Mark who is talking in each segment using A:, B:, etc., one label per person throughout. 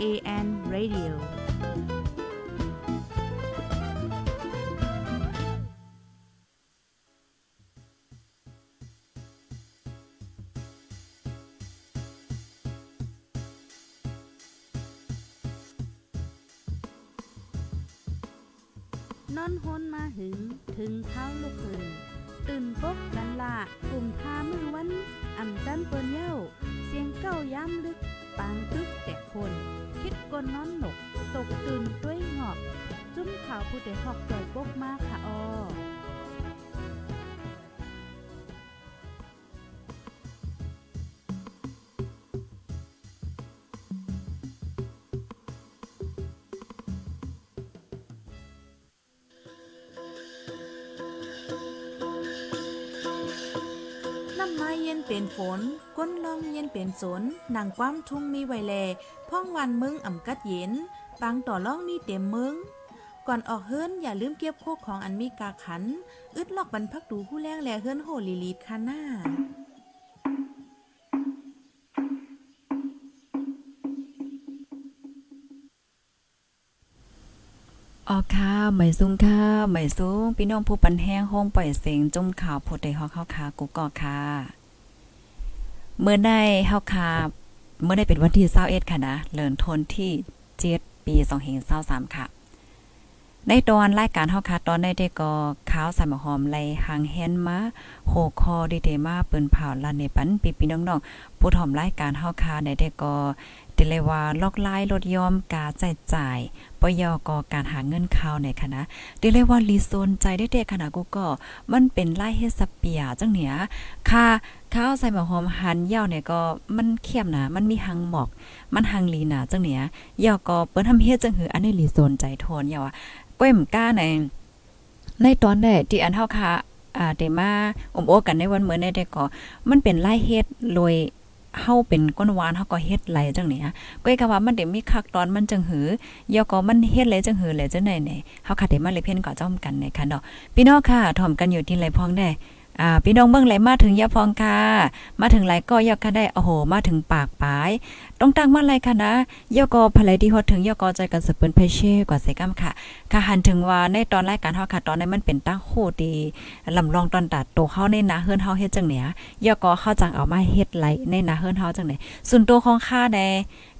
A: AN Radio เย็น
B: เป็นฝน ก้นลองเย็นเป็นสนนางความทุ่งมีไวแลพ่องวันมึงอ่ำกัดเย็น ปังต่อล่องมีเต็มมึง ก่อนออกเฮิรนอย่าลืมเก็บโคกของอันมีกาขัน อึดลอกบรรพักดูผู้แรงแลเฮิรนโหลีลีดคาหน้า
C: ออค่ะหมซุ้งค่ะหมซุ้งพี่น้องผู้ปันแห้งห้องปล่อยเสียงจุ่มข่าวโพดได้ฮอกเข้าค่ะกูก็ค่ะ เมื่อได้เฮาคาเมื่อได้เป็นวันที่21ค่ะนะเลินทนที่7ปี2523ค่ะ ในตอนรายการเฮาคาตอนได้ได้ก็ข้าวใส่หมหอมไลหางแฮนมาโหคอดีเดมาเปิ้นเผาลานในปันปีพี่น้องๆผู้ถ่อมรายการเฮาค่ะได้ได้ก็ ติเลยว่าลอกไลายลดยอมกาใช้จ่ายปยกการหาเงินเข่าในคณะติเลยว่าลีโซนใจได้เด็กขนาดกูก็มันเป็นไล่เฮ็ดสเปียจังเหนียค่าข้าวใส่หมะหอมหันยาวเนี่ยก็มันเข้มนะมันมีหังหมอก มันหังลีนะจังเหนียยาวก็เปิ้นทำเฮ็ดจังหืออันนี้ลีโซนใจโทนยาวอะก้มก้าในในตอนแรกที่อันเฮาค่ะอ่าได้มาอมโอกันในวันเหมือนในแต่ก็มันเป็นไล่เฮ็ดโดย เฮาเป็นก้นหวานเฮาก็เฮ็ดไหลจังเนี่ยก้อยก็ว่ามันเด้มีคักตอนมันจังหือยอก็มันเฮ็ดเลจังหือเลจังไหนเนี่ยเฮาค่ะได้มาเลยเพ่นก็จ้อมกันในค่ะเนาะพี่น้องค่ะถ่อมกันอยู่ที่ไหลพองได้ อ่าพี่น้องเบิ่งไหลมาถึงยาพองค่ะ มาถึงไหลก็ยอก็ได้โอ้โห มาถึงปากปลาย ต้องตั้งมาไหลค่ะนะยอก็ภายที่ฮอดถึงยอก็ใจกันสเปิ้นเพเช่กว่าเสกำค่ะ ค่ะหันถึงว่าในตอนรายการเฮาค่ะตอนนั้นมันเป็นตั้งโคดีลำลองตอนตัดโตเฮาในนาเฮือนเฮาเฮ็ดจังเนี่ยยอก็เข้าจังเอามาเฮ็ดไหลในนาเฮือนเฮาจังได๋ส่วนตัวของข้าแด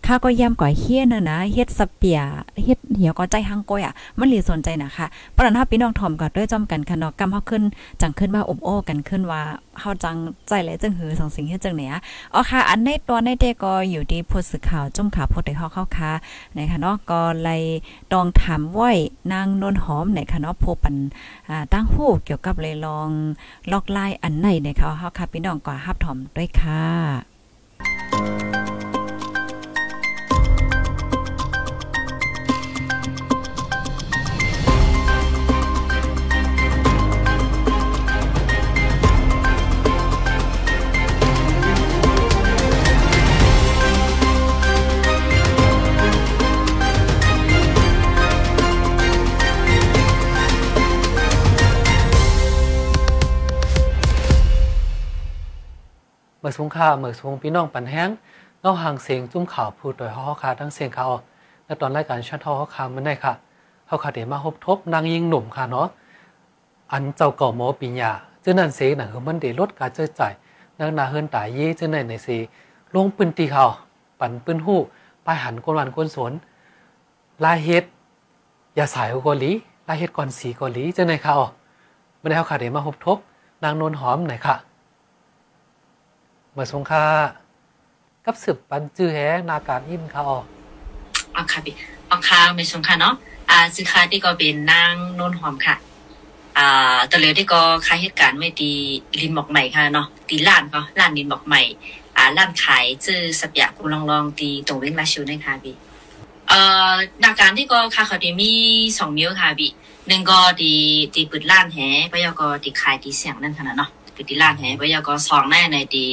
C: ข้าก็ย่ำก่อยเฮียนนะนะเฮ็ดสเปียเฮ็ดเหี่ยวก็ใจหังก้อยอะมันหลีสนใจนะคะปรันเฮาพี่น้องถ่อมก็ด้วยจอมกันค่ะเนาะกำเฮาขึ้นจังขึ้นว่าอบโอ้กันขึ้นว่าเฮาจังใจแลจังหือสองสิ่งเฮ็ดจังเนี่ยอ๋อค่ะ อันในตัวในเดก็อยู่ที่ผู้สื่อข่าวจุ่มข่าวโพดได้เฮาเข้าค่ะนะคะเนาะก็ไล่ตองถามไว้นางนนหอมในค่ะเนาะผู้ปันอ่าตั้งฮู้เกี่ยวกับเลยลองลอกลายอันไหนนะคะเฮาค่ะพี่น้องก็ฮับถ่อมด้วยค่ะ
D: มื่อสูงค่าเมื่อสูงพี่น้องปันแห้งเงาห่างเสียงจุ้มข่าวพูดโดยเฮาคาทั้งเสียงข่าวในตอนรายการชันเฮาเฮาคามันได้ค่ะเฮาคาเดมาพบทบนางยิงหนุ่มค่ะเนาะอันเจ้าเก่าหมอปิญญาเจึงนั่นเสน่ะคือมันได้ลดการเจอจ่ายนางนาเฮินตายเย่จึงในในเสิลงปืนตีเขาปั่นปืนหู้ไปหันกวนวันกวนสวนลายเฮ็ดยาสายกอลีลายเฮ็ดก่อนสีกอลีเจึงในข่าวมันได้เฮาคาเดมาพบทบนางนวลหอมไหนค่ะ เมื่อสงคากับสืบปันจื้อแฮนาการอิ่มค่ะอ๋อ
E: อ๋อค่ะพี่อ๋อค่ะม่สงค่ะเนาะอ่าซื้อค่ะที่ก็เป็นนางโนนหอมค่ะ อ่าตอนเร็วที่ก็ค่าเหตุการณ์ไม่ดีลินบอกใหม่ค่ะเนาะตีร้านก็ร้านลินบอกใหม่อ่าร้านขายจื้อสับยาคุลองลองตีตรงเว้นมาชิวนะคะพี่เอ่อนาการที่ก็ค่ะเขาดีมีสองมิ้วค่ะพี่หนึ่งก็ดีตีปืดร้านแหไปยก็ตีขายตีเสียงนั่นค่ะเนาะ ปืดตีร้านแห่ไปยาก็สองแน่ในตี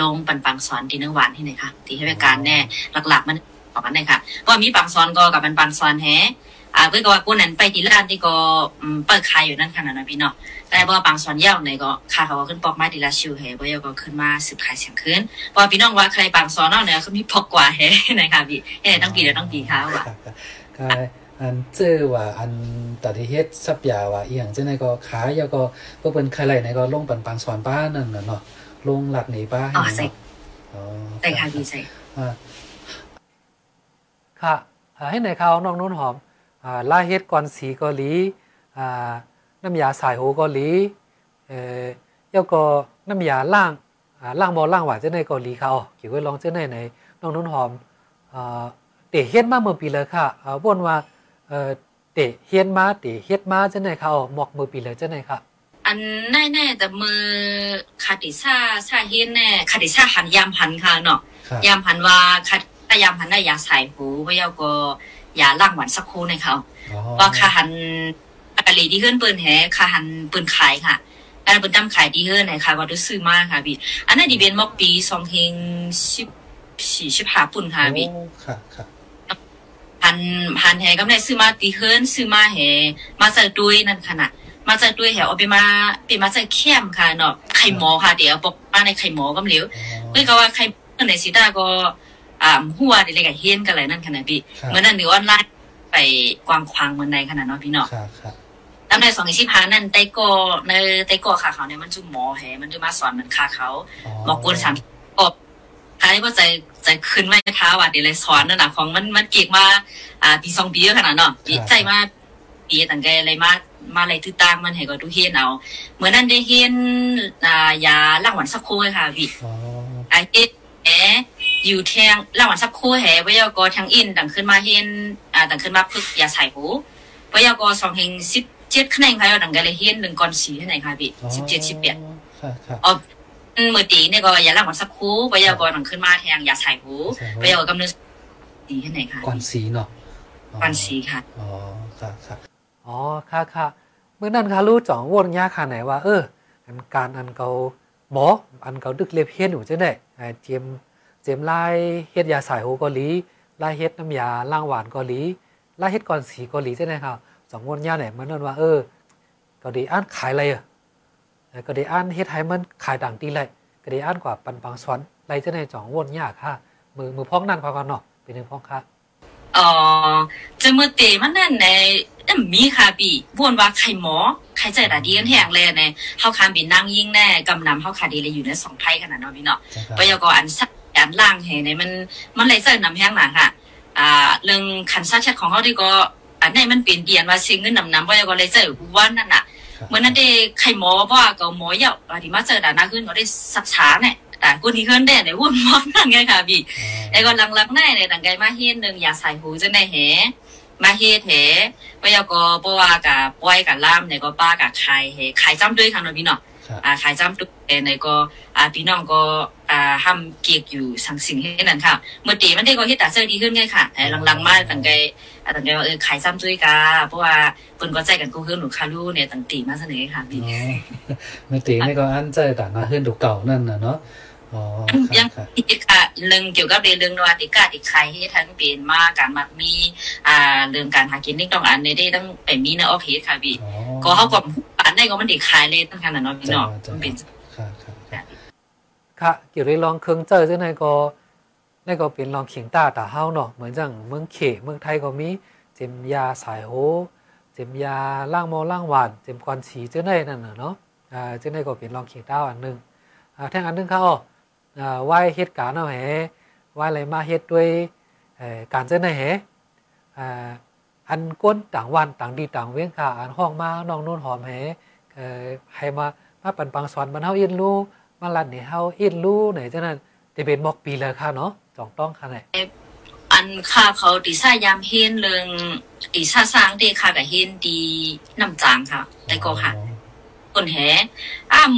E: ลงปันปังสอนตีเนื้อหวานที่ไหนค่ะตีให้บริการแน่หลักๆ มันบอกกันได้ค่ะว่ามีปังซอนก็กับป็นปังซอนแฮอ่าเพื่อก็ว่ากูนั้นไปที่ร้านที่ก็เปิดขายอยู่นั่นขนาดนั้นพี่เนาะแต่ว่าบางส่วนเย่าในก็ค่าเขาก็ขึ้นปอกไม้ทีละชิวเฮบ่ยก็ขึ้นมาสืบขายเสียงขึ้นพราะว่าพี่น้องว่าใครบางส่วนเนาะเนี่ยเขามีพกกว่าเฮนะคะพี่เอ้ต้องปีเดี๋ยวต้องปีค่ะว่า
D: อันเจอว่าอันตัดที่เฮ็ดสับยาว่าอีหยังจังไดก็ขายแล้วก็เพิ่นใครไหลในก็ลงปันปังสอนป้านั่นน่ะเนาะลงหลักหนีป้า
E: อ๋อใส่
D: อ๋อ
E: แต่ค่ะพี่ใส่
D: อ่าค่ะอ่าให้ในข่าวน้องนุ่นหอมอ่าล่าเฮ็ดก่อนสีเกาหลีอ่าน้ำยาสายหูเกาหลีเอ่อแล้วก็น้ำยาล่างอ่าล่างบ่ล่างหวานจังไดเกาหลีเขาเกี่ยวกับลองจังไดในน้องนุ่นหอมอ่าเตะเฮ็ดมาเมื่อปีเลยค่ะอ่าวนว่า เอ่อเตะเฮ็ดมาเตะเฮ็ดมาจังไดเขาหมอกมือปีเลยจังไดค่ะ
E: อันแน่ๆแต่มือคาติซ่าซาเฮียนแน่คาติซ่าหันยามหันค่ะเนาะ
D: ครับ
E: ยามหันว่าคายามหันได้ยาใส่หูว่ายาก็ยาล่างหวานสักครู่ในเขา
D: อ๋อ
E: ว่าคาหันกะลีที่ขึ้นปืนแหคาหันปืนขายค่ะการปืนตั้มขายที่เฮิรนนะคะก็รู้สึกมากค่ะพี่อันนั้นดีเป็นมอกปีสองเฮงสิบสี่สิบห้าปุ่นค่ะพี่
D: โอ้ค่ะค่ะ
E: พันพันแหก็ไม่ได้ซื้อมาตีเฮิรนซื้อมาแหมาจากด้วยนั่นขนาดมาจากด้วยแหเอาไปมาเป็นมาจากเข้มค่ะเนาะไข่หมอค่ะเดี๋ยวบอกมาในไข่หมอก็ไม่เหลว
D: อ๋อ
E: เพื่อก็ว่าใครในสิตาก็อ่าหัวเด็กๆเฮียนกันอะไรนั่นขนาดพี่
D: ครับ
E: เมื่อนั้นหรือว่าไล่ไปกวางควางเมืองในขนาดเนาะพี่เนาะ
D: ค่ะค่ะ
E: ตั้งแต่สองสิบพันนั่นไต้กอในไต้กอขาเขาเนี่ยมันจุหมอแหมันจะมาสอนมันคาเขาหมอกวนสามกบ ใครว่าใจใจขึ้นไม่ท้าว่ะเดี๋ยวเลยสอนนั่นนะของมันมันเก่งมาอ่าปีสองปีขนาดเนาะปีใจมาปีต่างแกอะไรมามาอะไรทื่อต่างมันให้ก็ดูเฮียนเอาเหมือนนั้นได้เฮียนอ่ายาล่างหวานสักโค้ยค่ะพี่
D: อ๋อ
E: ไอเอ็ดแหอยู่แทงระหว่างสักครู่แหวิยากรทางอินดังขึ้นมาเห็นอ่าดังขึ้นมาพึกยาใส่หูวิยากรสองเฮงสิบเจ็ดคะแนนค่ะดังกันเลยเห็นหนึ่งก่อนสีเท่าไหร่ค่ะพี่สิบเจ็ดสิบแปด
D: ค่ะค่ะ
E: อ๋อ มือตีเนี่ยก็อย่าระหว่างสักครู่วิยากรดังขึ้นมาแทงยาใส่หู
D: ใส่หู
E: วิยากรกำเนิดสีเท่าไหร่ค่ะ
D: ก่อนสีเนาะอ๋อ
E: ก่อนสีค่ะ
D: อ๋อค่ะค่ะอ๋อค่ะค่ะเมื่อนั้นค่ะรู้จ่องวนยาค่ะไหนว่า เอออันการอันเกาหมออันเกาดึกเล็บเฮ็ดอยู่จังได๋อ่าเจียมเจียมลายเฮ็ดยาสายหูเกาหลีลายเฮ็ดน้ำยาล้างหวานเกาหลีลายเฮ็ดก่อนสีเกาหลีจังได๋ครับสองวนยาไหนมันนั่นว่าเออเกาหลีอ่านขายอะไรอะเออเกาหลีอ่านเฮ็ดให้มันขายดังตีไรเกาหลีอ่านกว่าปันปังสวนไรจังได๋จ่องวนยาค่ะ มือมือพ้องนั่นพอก่อนเนาะเป็นหนึ่งพ้องค่ะ
E: อ๋อจะมือเตะมันนั่นในเอ็มมีค่ะพี่วนว่าใครหมอใครใจดาดีกันแหงเลยในเฮาคามบินนั่งยิ่งแน่กำนำเฮาขาดีเลยอยู่ในสองไพ่ขนาดเนาะพี่เนาะ
D: จ้ะครับ
E: ปยกอันสักอันล่างแห่ในมันมันเลยเจอนำแห้งหนาค่ะอ่าเรื่องขันซักชัดของเขาที่ก็อันไหนมันเปลี่ยนเปลี่ยนว่าซิงเงินนำนำปยกเลยเจอวันนั่นน่ะ
D: ครับ
E: เมื่อนั้นได้ใครหมอว่าก็หมอเยาอันที่มาเจอด่านาขึ้นก็ได้สักช้าเนี่ยแต่กูนี่ขึ้นได้ในวุ่นมากนั่นไงค่ะพี่ไอ้ก็หลังๆแน่ในต่างไกมาเฮ็ดหนึงอย่าใส่หูจังได้แหมาเฮ็ดแหปยก็บ่ว่ากับปล่อยกับล่ามในก็ป้ากับใครแหขายจ้ำด้วยค่ะเนาะพี่เนาะ
D: ครับ
E: อ่าขายจ้ำด้วยในก็อ่าพี่น้องก็อ่าห้ามเกียกอยู่สังสิ่งให้นั่นค่ะ เมื่อตีมันได้ก็เฮ็ดตาเสื้อดีขึ้นไงค่ะไอ้หลังๆมาต่างไกอ่าต่างไกว่าเออขายจ้ำด้วยกาเพราะว่าเพิ่นก็ใจกันกูคือหนูคารูเนี่ยต่างตีมาเสนอค่ะพี่
D: อ๋อเมื่อตีนี่ก็อันใจต่างมาขึ้นดูเก่านั่นน่ะเนาะอ๋อ
E: ยังอีกค่ะเรื่องเกี่ยวกับเรื่องนวัติกาติใครให้ทั้งเป็นมาการมักมีอ่าเรื่องการหากินนี่ต้องอันในได้ต้องไปมีเนื้อออเฮดค่ะพี่ก็เขาก็อันได้ก็มันเด็กขายเลยตั้งขนาดนั้นพี่เนาะ
D: จ้ะ
E: มันเป็น
D: ค่ะเกี่ยวกับลองเครื่องเจอจังไดก็นั่นก็เป็นลองเขียงตาตาเฮาเนาะเหมือนจังเมืองเขเมืองไทยก็มีเจมยาสายโหเจมยาล่างมอล่างหวานเจมกวนสีจังไดนั่นเนาะอ่าจังไดก็เป็นลองเขียงตาอันหนึงอ่าแท่งอันนึงค่ะอ๋อ อ่าไหว้เฮ็ดการเอาแหไหว้อะไรมาเฮ็ดด้วยเอ่อการจังไดแหอ่าอันก้นต่างวันต่างดีต่างเว้นค่ะอันห้องมาน้องนุ่นหอมแหเอ่อให้มามาปันปังสอนมันเฮาอินรู้มาลันนี่เฮาอินรู้ไหนจังนั้นจะเป็นบอกปีเลยค่ะเนาะจองต้องค่ะไหน
E: อันค่าเขาตีซ่ายามเฮนเรื่องตีซ่าสร้างเดค่ะกับเฮนดีน้ำจางค่ะแต่ก็ค่ะคนแหอ้าม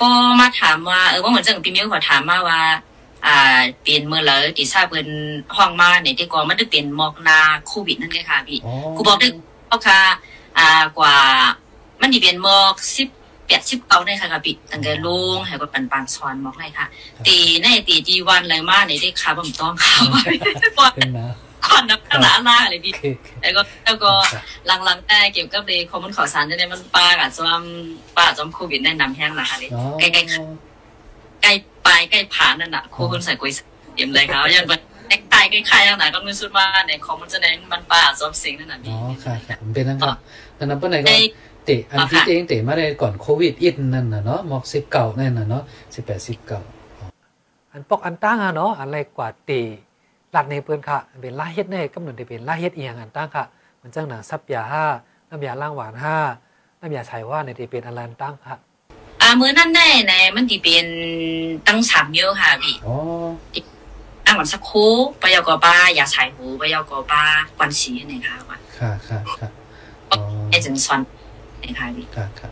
E: ปอมาถามว่าเออว่าเหมือนจังพี่มิวขอถามมาว่า อ่าเปลี่ยนเมื่อเลยติทราบเพิ่นห้องมาเนี่ยที่ก่อนมันได้เปลี่ยนหมอกนาโควิดนั่นไงค่ะพี่
D: อ๋อ
E: กูบอกได้เพราะค่ะอ่ากว่ามันสิเป็นหมอก10 80เก้าได้ค่ะค่ะพี่ตั้งแต่ลงให้ก็ปันปานสอนหมอกเลยค่ะ ตีในตีจีวันอะไรมาเนี่ยได้ค่ะบ่ต้องค่ะ
D: ขึ้นนะ
E: ก่อนนะขนาดล่าอะไรดี
D: โอเคโอเค
E: แล้วก็แล้วก็หลังๆแต่เกี่ยวกับในข้อมูลข่าวสารเนี่ยมันป้ากับจอมป้าจอมโควิดแนะนำแห้งนะคะนี่
D: อ๋อ
E: ใกล้ๆใกล้ปลายใกล้ผ่านนั่นน่ะโคคนใส่กุยเยี่ยมเลยครับยังเป็นใกล้ใกล้ใกล้ๆนั่นน่ะก็มีสุดว่าในข้อมูลจะในมันป้าจอมสิงนั่นน่ะ
D: อ๋
E: นี่
D: อค่ะค่ะผมเป็นนั่นครับนั่นนะเปิ้นไหนก็
E: ไอ้
D: เตะอันที่เองเตะมาได้ก่อนโควิดอินนั่นน่ะเนาะหมอกสิบเก่านั่นน่ะเนาะสิบแปดสิบเก่าอันปอกอันตั้งอะเนาะอะไรกว่าตี หลักในเปิ้นค่ะเป็นลาเฮ็ดในกำหนดได้เป็นลาเฮ็ดเอียงอันตั้งค่ะ มันจังหนังซับยาห้าน้ำยาล้างหวานห้าน้ำยาใช้ว่าในที่เป็นอันลันตั้งค่ะ
E: อ่ามื้อนั้นได้ในมันที่เป็นตั้งสามเยอะค่ะพี่
D: อ๋อ
E: ตั้งวันสักครู่ปยกบ้าอย่าใช้หูปยกบ้าควันสีนี่ค่ะว่า
D: ค่ะค่ะค่ะอ๋อ
E: ไอ้จังซอนนี่ค่ะพี่
D: ค่ะค่ะ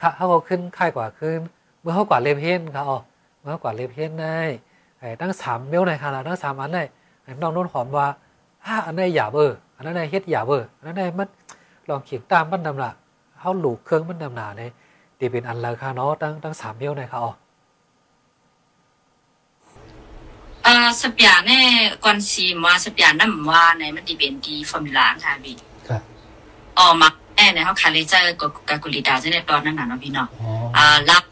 D: ค่ะเขาก็ขึ้นค่ายกว่าขึ้น เมื่อเขากว่าเลเพนค่ะอ๋อเมื่อเขากว่าเลเพนได้ไอ้ ตั้งสามเมลในค่ะตั้งสามอันได้ไอ้น้องนุ่นหอมว่าห้าอันได้หยาเบอร์อันนั้นได้เฮ็ดหยาเบอร์อันนั้นได้มันลองเขียนตามมันดำละเขาหลูกเครื่องมันดำหนาในตีเป็นอันเลยค่ะเนาะตั้งตั้งสามเมลในค่ะอ๋อ
E: อ่าสัปยาแน่ก่อนสีมาสัปยาน้ำว่าในมันที่เป็นดีฟอร์มูล่าค่ะพี่
D: ค่ะ
E: ออกมาแน่ในเขาคาเลเจอร์กับกากุลิดาจะในตอนนั้นน่ะเนาะพี่เนาะ
D: อ๋อ
E: อ่ารับ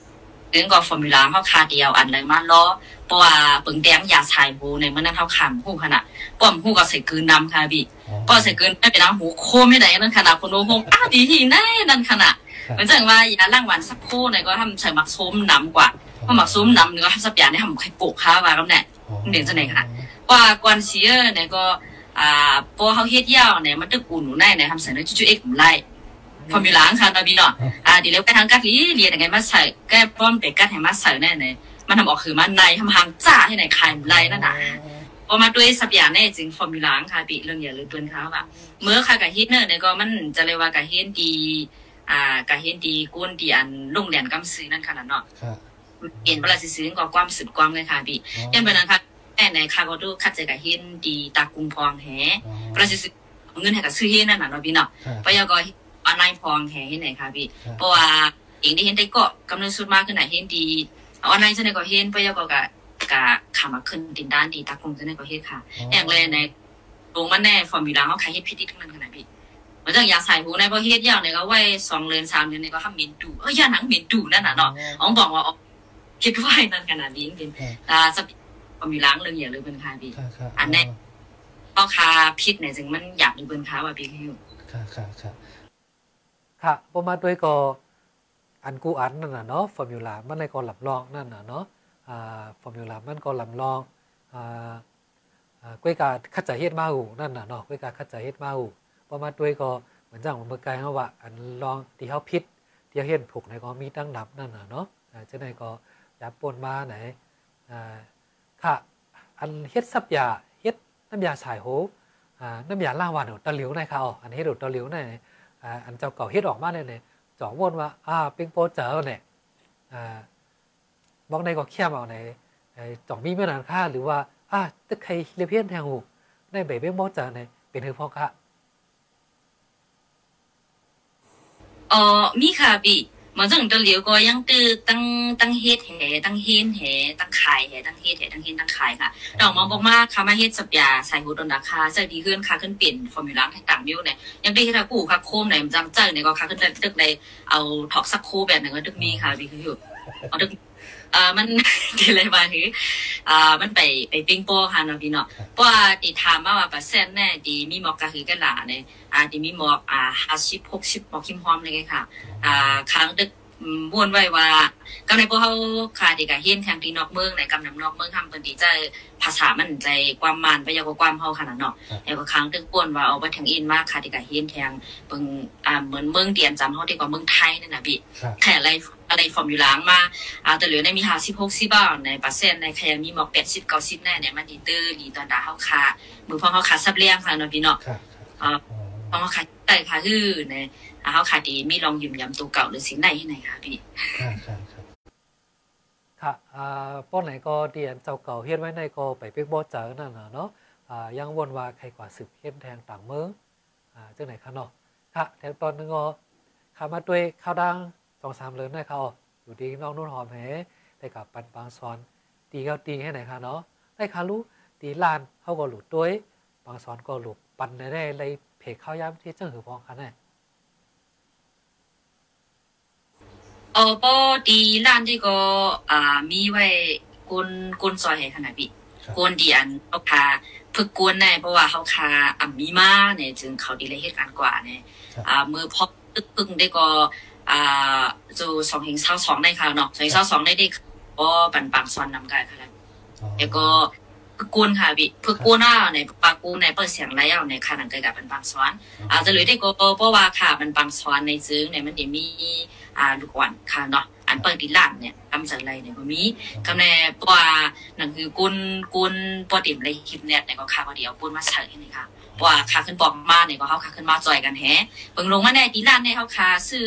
E: ถึงกับฟอร์มูล่าเขาคาเดียวอันเลยมาล้อเพราะว่าปึงแดงยาชายหูในเมื่อนั้นเขาขำหูขนาดป้อมหูก็ใส่กืนนำค่ะพี่ก็ใส่เกินไม่เป็นน้ำหูโคไม่ได้นั่นขนาดคนโน้คงอ้าดีที่แน่นั่นขนาดเหมือนจังว่ายาล่างหวานสักโคเนี่ยก็ทำใส่หมักส้มน้ำกว่าเพราะหมักส้มน้ำเนี่ยก็ทำสับยาเนี่ยทำไข่ปลูกข้าวว่าแล้วเนี่ยเดี๋ยวจะไหนคะว่ากวนเสียเนี่ยก็อ่าพอเขาเฮ็ดยาวเนี่ยมันตึกอุ่นหนูได้เนี่ยทำใส่ในจุ๊ๆเอ็กผมไล่ ฟอร์มูล่าค่ะนะพี่เนาะอ่าดีแล้วไปทางกัดลีเรียนยังไงมาใส่แก้พร้อมไปกัดให้มาใส่แน่เนี่ยมันทำออกคือมันในทำหางจ้าให้ในไข่ไล่นั่นน่ะพอมาด้วยสับยาแน่จริงฟอร์มูล่าค่ะปีเรื่องอย่าลืมเตือนเขาว่าเมื่อค่ะกับเฮดเนอร์เนี่ยก็มันจะเรียกว่ากับเฮดดีอ่ากับเฮดดีก้นดีอันลงเหรียญกำซื้อนั่นค่ะเนาะ
D: ค่ะ
E: เปลี่ยนเวลาซื้อก็ความสืบความเลยค่ะพี่ยันเป็นนั้นค่ะแน่ในค่ะก็ดูคัดเจกับเฮดดีตากุมพองแฮเวลาซื้อเงินให้กับซื้อเฮดนั่นน่ะเนาะพี่เนาะ
D: ค่ะ
E: ปยก็ ออนไลน์พองแฮเฮ็ดไหนค่ะพี่เพราะว่าเองได้เห็นได้ก็กำลังสุดมากขึ้นไหนะเห็นดีออนไลน์จะได้ก็เห็นปยก็กะกะขามาขึ้นดินด้านดีตากุมจะได้ก็เฮ็ดค่ะอย่างเลยในลงมันแน่ฟอร์มูล่าเขาขายเฮ็ดพิธีทั้งนั้นขนาดพี่เหมือนจังอยากใส่หูในประเฮ็ดยาวเนี่ยก็ไว้สองเดือนสามเดือนเนี่ยก็ทำเหม็นดูเอ้ยยาหนังเหม็นดูนั่นน่ะเนาะอ๋องบอกว่าอ๋อคิดไว้นั่นขนาดนี้เป็นอ่าสปิฟอร์มูล่าเรื่องอย่าลืมเป็นค่ะพี่
D: ค่ะค่ะ
E: อันแน่พ่อค้าพิษเนี่ยจึงมันอยากดูเบิ่นค้าว่าพี่คืออยู่
D: ค่ะค่ะค่ะ ค่ะประมาณด้วยก็อันกูอันนั่นน่ะเนาะฟอร์มูลามันในก็ลำลองนั่นน่ะเนาะอ่าฟอร์มูลามันก็ลำลองอ่ากล้ยกาคัดจเฮ็ดมาหูนั่นน่ะเนาะกล้ยกาคัดจเฮ็ดมาหูประมาณด้วยก็เหมือนจังเมื่อไกลเฮาว่าอันลองที่เฮาพิษที่เฮาเฮ็ดถูกในก็มีตั้งนับนั่นน่ะเนาะอ่าจะได้ก็อย่าปนมาไหนอ่าค่ะอันเฮ็ดซับยาเฮ็ดน้ำยาสายโหอ่าน้ำยาล้างหวานตะหลิวในค่ะอ๋ออันเฮ็ดตะหลิวใน อ่าอันเจ้าเก่าเฮ็ดออกมาเนี่ยเนี่ยจ่อวนว่าอ่าปิงโปเจอเนี่ยอ่าบอกในก็เขี้ยมเอาในจ่องมีเมื่อนานค่าหรือว่าอ่าตึกใครเลียเพี้ยนแทงหูในเบเบ้งโปเจอเนี่ยเป็นหือพ่อค่ะ
E: เอ๋อมีค่ะพี่ มันจังจะเหลียวก็ยังตื้อตั้งตั้งเฮ็ดแหตั้งเฮ็นแหตั้งขายแหตั้งเฮ็ดแหตั้งเฮ็นตั้งขายค่ะดอกมองบอกมากค่ะมาเฮ็ดสับยาใส่หูดนราคาจะดีขึ้นค่ะขึ้นเปลี่ยนฟอร์มูล่าให้ต่างมิวเนี่ยยังได้เรากูค่ะโคมไหนมันจังเจอเนี่ยก็ค่ะขึ้นตึกในเอาถอกสักโคแบบไหนก็ตึกมีค่ะดีขึ้นอยู่ เอาตึกเอ่อมันดีอะไรมาคืออ่ามันไปไปปิ้งโป้ค่ะเนาะพี่เนาะเพราะว่าตีถามมาว่าเปอร์เซ็นต์แน่ดีมีหมอกกะหือกันหลาเนี่ยอ่าดีมีหมอกอ่าห้าสิบหกสิบหมอกคิมพร้อมเลยค่ะอ่าค้างดึกอืม วนไว้ว่ากำในพวกเขาค่ะดีกะเฮียนทางที่นอกเมืองในกำนำนอกเมืองทำเป็นดีใจภาษามันใจความมันไปยาวกว่าความเฮาขนาดเนาะแล้วก็ค้างดึกป่วนว่าเอาไปทางอินมากค่ะดีกะเฮียนทางเบิ่งอ่าเหมือนเมืองเดียนจำเฮาดีกว่าเมืองไทยนั่นน่ะพี่
D: ครับ
E: แค่อะไรอะไรฟอร์มูล่ามาอ่าแต่เหลือในมี50 60บาทในเปอร์เซ็นต์ในใครมีหมอก80 90แน่เนี่ยมันดีตื้อดีตอนดาเฮาค่ะมือพอเฮาค่ะซับเลี้ยงค่ะเนาะพี่เนาะ
D: ค่ะ
E: อ่า
D: อ๋อ
E: เพราะว่าขายไต่ค่ะคือในอ่า เขาขายดีมีลองยืมยำตัวเก่าหรือสิ่งใดที่ไหนคะพี่
D: ค่ะค่ะค่ะค่ะอ่าป้อนไหนก็เดียนเจ้าเก่าเฮ็ดไว้ในก็ไปเป็กบ่เจอนั่นน่ะเนาะอ่ายังวนว่าใครกว่าสึกเฮ็ดแทงต่างเมืองอ่าจังไหนคะเนาะค่ะแถวตอนนึงก็ข้ามาด้วยข้าวดังสองสามเรือนได้เขาอยู่ดีน้องนุ่นหอมแหได้กับปันปางซอนตีเขาตีให้ไหนคะเนาะได้คารู้ตีลานเขาก็หลุดด้วยบางสอนก็หลุบปันได้เลยเพจข้าวย่ำที่เจ้าหือพองคันแน่
E: เออปอดีร้านที่ก็อ่ามีไว้กุนกุนซอยให้ขนาดพี่
F: ครับ
E: กวนดีอันเขาคาพึกกวนแน่เพราะว่าเขาคาอ่ำมีมาเนี่ยจึงเขาดีเลยเหตุการณ์กว่าเนี่ย
F: ครับ
E: อ่ามือพอพึกพึ่งได้ก็อ่าจูสองเฮงเศร้าสองได้ค่ะเนาะสองเฮงเศร้าสองได้ได้ก็ปันปังซอนนำกันค่ะแล้ว
F: อ๋อ
E: แล้วก็พึกกวนค่ะพี่พึกกวนอะในปากูในเปิดเสียงไรเอาในขนาดเกิดกับปันปังซ้อนอ่าจะเลยได้ก็เพราะว่าค่ะปันปังซ้อนในซึ้งเนี่ยมันจะมี อ่าลูกอ่อนค่ะเนาะอันเปิดดีล่างเนี่ยกำจัดอะไรเนี่ยก็มีกำแน่ปว่านั่นคือกุนกุนปอติมเลยคลิปเนี่ยก็ค่าพอเดียวปุ้นมาใส่นี่ค่ะปว่าค่าขึ้นบอกมาเนี่ยก็เฮาค่าขึ้นมาจอยกันแฮเบิ่งลงมาแน่ดีล้านในเฮาค่าซื้อ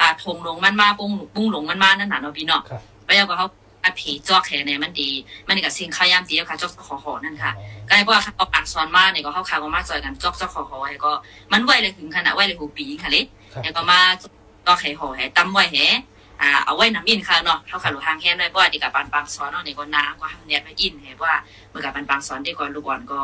E: อ่าทงลงมันมาปุ้งปุ้งลงมันมานั่นน่ะเนาะพี่เนาะ
F: ครับ
E: ไปเอาก็เฮาอาผีจอกแห่เนี่ยมันดี มันก็สิ่งข้าวยามเดียวค่ะจอกขอขอนั่นค่ะก็ให้เพราะว่าเขาปากสอนมาเนี่ยก็เฮาค่าก็มาจอยกันจอกจอกขอขอให้ก็มันไวเลยถึงขนาดไวเลยหูปีค่ะเล็
F: ครับ
E: แล้วก็มา จอกไข่ห่อให้ตำไว้แหอ่าเอาไว้น้ำอินค่ะเนาะเฮาขาหลูทางแฮมได้เพราะว่าดีกับปันปังสอนเนาะนี่ก็นาก็ทำเนียดไว้อินให้ว่าเมื่อกับปันปังสอนได้ก่อนลูกอ่อนก็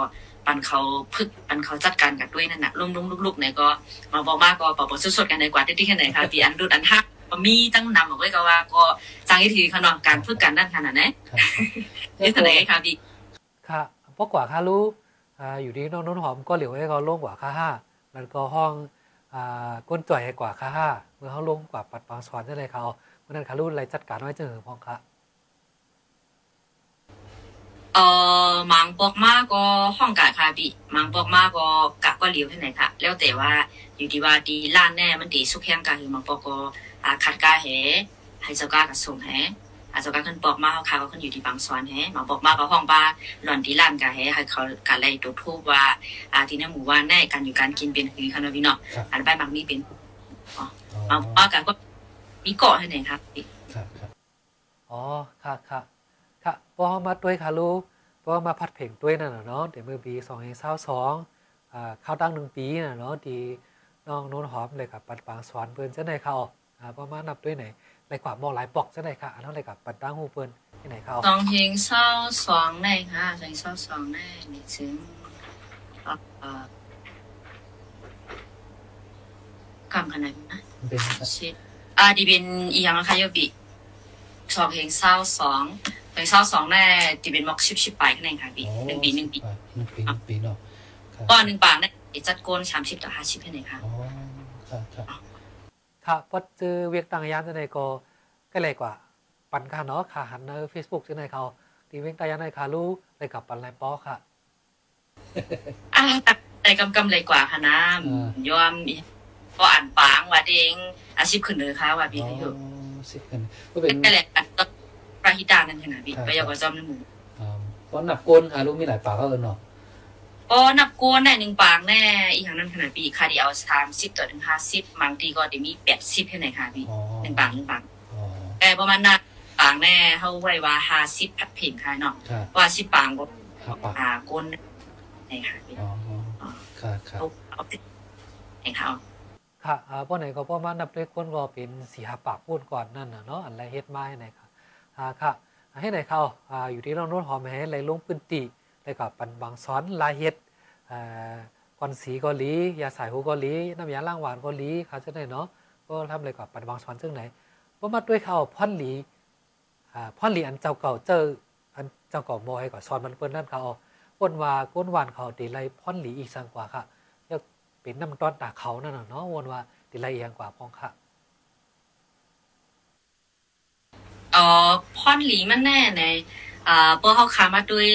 E: ปันเขาพึกปันเขาจัดการกันด้วยนั่นน่ะลุมลุมลุกๆเนี่ยก็มาบอกมาก็ปอบสดๆกันในกว่าที่ที่แค่ไหนค่ะที่อันรุดอันฮักก็มีตั้งนำเอาไว้ก็ว่าก็จังอีทีค่ะเนาะการฝึกกันนั่นขนาดไหน
F: ครับ
E: นี่เท่าไหร่ค่ะพี่
D: ค่ะเพราะกว่าค่ารู้อ่าอยู่ที่น้องน้นหอมก็เหลียวให้เขาลงกว่าค่าห้าแล้วก็ห้องอ่า ก้นจ่อยกว่าค่าห้าเมื่อเขาลงกว่าปัดปางสอนจะเลยเขาเพราะนั้นคารู้อะไรจัดการไว้เจอพองค่ะ
E: เอ่อมังปอกมาก็ห้องกะค่ะพี่มังปอกมาก็กะก็เหลียวที่ไหนค่ะ แล้วแต่ว่าอยู่ที่ว่าดีล้านแน่มันดีสุกแห้งกะคือมังปอกก็อ่าคัดกาแหให้เจ้ากากับส่งแห อาเจ้ากาขึ้นปอกมาเขาค่ะก็ขึ้นอยู่ที่บางสวนแหมังปอกมาก็ห้องบ้าหล่อนดีล้านกะแหให้เขากะไล่ตัวทูบว่าอ่าที่ในหมู่บ้านแน่การอยู่การกินเป็นคือค่ะเนาะพี่เนาะ
F: ครับ
E: อันใบมักมีเป็น
F: อ๋อ
E: มังปอกกะก็มีเกาะที่ไหนครับพี่
F: ครับครับ
D: อ๋อค่ะค่ะค่ะพอมาด้วยค่ะรู้เพราะว่ามาพัดเพลงด้วยนั่นน่ะเนาะเดี๋ยวมือปีสองเองเศร้าสองอ่าเข้าตั้งหนึ่งปีน่ะเนาะดีน้องโน้นหอมเลยกับปัดปางสอนเปิ้นจะไหนเขาอ่าประมาณนับด้วยไหน ไรกว่าบอกหลายปอกจะไหนค่ะอันนั้นเลยกับปัดตั้งหูเปิ้นที่ไหนเขา
E: สองเพลงเศร้าสองในค่ะสองเศร้าสองในนี่ถึงเอ่อคำขนาดนั้นนะ
F: เป็น
E: ชิดอ่าดีเป็นอีหยังนะคะโยบิสองเพลงเศร้าสองเพลงเศร้าสองแน่ดีเป็นม็อกชิบชิบไปข้างในค่ะบีหนึ่งปีหนึ่งปี
F: หนึ่งปีหนึ่งปีเนาะ
E: ก็หนึ่งปากแน่จัดโกนสามสิบต่อห้าสิบข้างในค่ะ
F: อ๋อครับครับ
D: ค่ะพอเจอเวียกต่างยามจะไหนก็ก็เลยกว่า ปันค่ะเนาะค่ะหันในเฟซบุ๊กจะไหนเขาดีเวียกต่างยามในค่ะรู้เลยกับปันไรปอค่ะ
E: อ่าตักใจกำกำเลยกว่าค่ะนะยอมก็อ่านปางว่าเด้งอาชีพขึ้นเลยค่ะว่าบี
F: อ๋อ
E: ให้อยู่
F: สิบกันก็เป็น
E: เป็นแหละก็ปราหิตานั่นขนาดบีไปยอกจอมในหมู่
F: อ่าเพราะหนับกนหารู้มีหลายปากก็เออเนาะ
E: ก็นับโกนแน่หนึ่งปางแน่อีกอย่างนั้นขนาดบีค่ะเดียวสามสิบต่อถึงห้าสิบบางทีก็จะมีแปดสิบข้างในค่ะบี
F: อ๋อ
E: หนึ่งปางหนึ่งปาง
F: อ๋อ
E: แต่ประมาณนั้นปางแน่เฮาไว้ว่าห้าสิบผัดเพ่งค่ะเนาะ
F: ครับ
E: ว่าสิบปางก็
F: ห้าปาก
E: อ่าก้นในค่ะพี่
F: อ๋อครับครับ
E: เอาเอาไปในค่ะเอา
D: ค่ะอ่าป้อไหนก็ป้อมานับด้วยคนก็เป็นสีหาปากพูดก่อนนั่นน่ะเนาะอันไรเฮ็ดมาให้ไหนค่ะอ่าค่ะให้ไหนเขาอ่าอยู่ที่น้องนุ่นหอมให้ไรลงพื้นที่ แล้วก็ปันบางซ้อนลายเฮ็ดอ่าก่อนสีเกาหลียาสายหูเกาหลีน้ำยาล้างหวานเกาหลีค่ะจังไหนเนาะก็ทำอะไรกับปันบางซ้อนจังไหนป้อมาด้วยเขาพ่อนหลีพ่อนหลีอันเจ้าเก่าเจออันเจ้าเก่าโมให้ก่อนซ้อนมันเปิ้นนั่นเขาก้นว่าก้นหวานเขาตีไรพ่อนหลีอีกสังกว่าค่ะเป็นน้ำต้อนตาเขานั่นเนาะวนว่าติละเอียงกว่าพองค่ะ
E: เอ๋อพ่อนหลีมันแน่ใน อ่าเปิ้เฮาคามาด้วย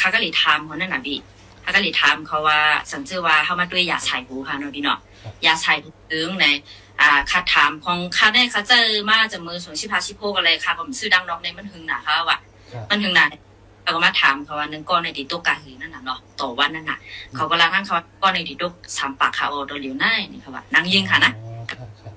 E: คากะหลีถามคนนั่นน่ะพี่คากะหลีถามเขาว่าสังเจอว่าเฮามาด้วยยาฉายหูค่ะเนาะพี่เนาะยาฉายหูตึงในอ่าคาถามของคาได้คาเจอมาจากมือส่วนชิพาชิโพกอะไรค่ะผมซื้อดังนอกในมันหึงหนาค่ะว่า
F: ครับ
E: มันถึงไหนเราก็มาถามเขาว่านึงก้อนในดิโตกกาหือนั่นน่ะเนาะต่อวันนั่นน่ะเขาก็ลาทั้งเขาว่าก้อนในดิโตกสามปากเขาเอาตัวเหลียวหน้านี่ค่ะว่านางยิงค่ะนะ
F: อ๋อครับครับ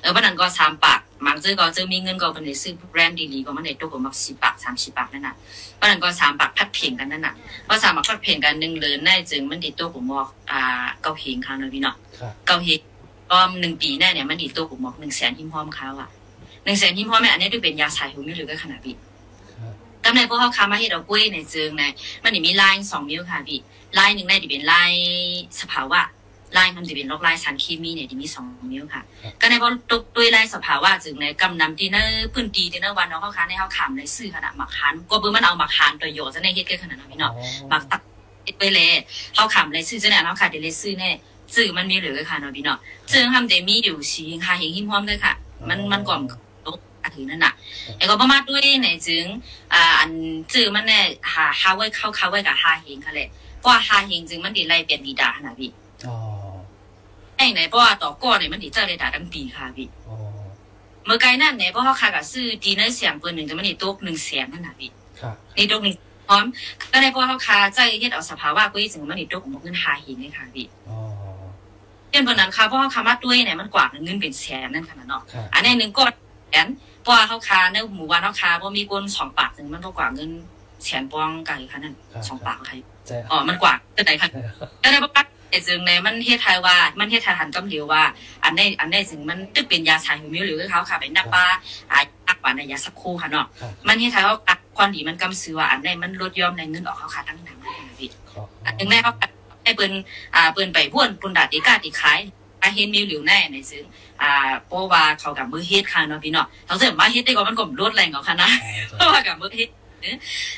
E: เออวันนั้นก็สามปาก มังซื้อก็ซื้อมีเงินก็เป็นได้ซื้อแบรนด์ดีๆก็มันได้ตัวก็มักสี่ปากสามสี่ปากนั่นน่ะวันนั้นก็สามปากพัดเพียงกันนั่นน่ะเพราะสามปากพัดเพียงกันหนึ่งเหลือในจึงมันดิโตผมบอกอ่าเก้าเฮงค่ะเนาะพี่เนาะ
F: ครับ
E: เก้าเฮงก็หนึ่งปีแน่เนี่ยมันดิโตผมบอกหนึ่งแสนหิมพร้อมเขาอะหนึ่งแสนหิมพร้อมแม่อันนี้ด้วยเป็นยาสายหูมิหรือก็ขนาดพี่
F: ครับ
E: กำในพวกเขาคามาเฮ็ดเอากล้วยในจึงในมันนี่มีลายสองนิ้วค่ะพี่ลายหนึ่งในที่เป็นลายสภาวะ ลายมันจะเป็นลอกลายสารเคมีเนี่ยที่มีสองนิ้วค่ะ ก็ในพอตุกด้วยลายสภาวะจึงในกำนำที่เนอพื้นดีที่เนอวันเนาะเขาค้าในเขาขำในซื้อขนาดหมักหันก็เบิ่มันเอาหมักหันประโยชน์จะในเฮ็ดกันขนาดนั้นพี่เนาะมักตักไปเลยเขาขำเลยซื้อจะเนี่ยเขาขาดเดเลยซื้อเนี่ยซื้อมันมีเหลือค่ะเนาะพี่เนาะซึ่งทำเดมีอยู่สีหาเห็นหิมพร้อมเลยค่ะ มันมันก่อนตกอาถือนั่นน่ะไอ้ก็ประมาณด้วยในจึงอ่าอันซื้อมันเนี่ยหาหาไว้เข้าเข้าไว้กับหาเห็นค่ะเลยเพราะว่าหาเห็นจึงมันดีไล่เปลี่ยนดีดาขนาดพี่
F: อ๋อ
E: ไอ้ไหนเพราะว่าต่อก้อนเนี่ยมันดีเจ้าเลยด่าทั้งปีค่ะพี่
F: อ๋อ
E: เมื่อไกลนั่นเนี่ยเพราะเขาขากับซื้อดีเนอร์เสียงเปิดหนึ่งจะมันดีตกหนึ่งแสนนั่นน่ะพี่
F: ครับ
E: นี่ตกหนึ่งพร้อมก็ในเพราะเขาคาใจเฮ็ดเอาสภาวะกุ้ยจึงมันดีตกของเงินหาเห็นเลยค่ะพี่
F: อ๋อ
E: เรื่องบนนั้นค่ะเพราะว่าคำว่าด้วยเนี่ยมันกว่าเงินเป็นแสนนั่นขนาดเนาะ
F: ครับ
E: อันนี้หนึ่งก้อนแสนเพราะว่าเขาคาในหมู่บ้านเขาคาเพราะมีก้นสองปากถึงมันก็กว่าเงินแสนปองกันค่ะนั่นสองปากใคร
F: ใจ
E: อ๋อมันกว่าแต่ไหนค่ะแต่ในประกาศจึงในมันเฮ็ดไทยว่า มันเฮ็ดไทยหันกำเหลียวว่า อันในอันในจึงมันตึกเป็นยาชายหูมิวหรือเขาค่ะเป็นนักป้าอ่าอักว่าในยาสักคู่ค่ะเนาะ
F: ครับ
E: มันเฮ็ดไทยว่าความดีมันกำซื้อว่าอันในมันลดยอมในเงินออกเขาค่ะตั้งหนังนั่นนะพี่
F: ขอ
E: อันหนึ่งแม่เขาให้เปิ้นอ่าเปิ้นไปพ่วนปุนดาติกาติขายอาเห็นมิวหลิวแน่ในซึ่งอ่าเพราะว่าเขากับมือเฮ็ดค่ะเนาะพี่เนาะเขาเสริมมาเฮ็ดได้ก็มันก็ลดแรงเอาค่ะนะเพราะว่ากับมือเฮ็ด เอ้อ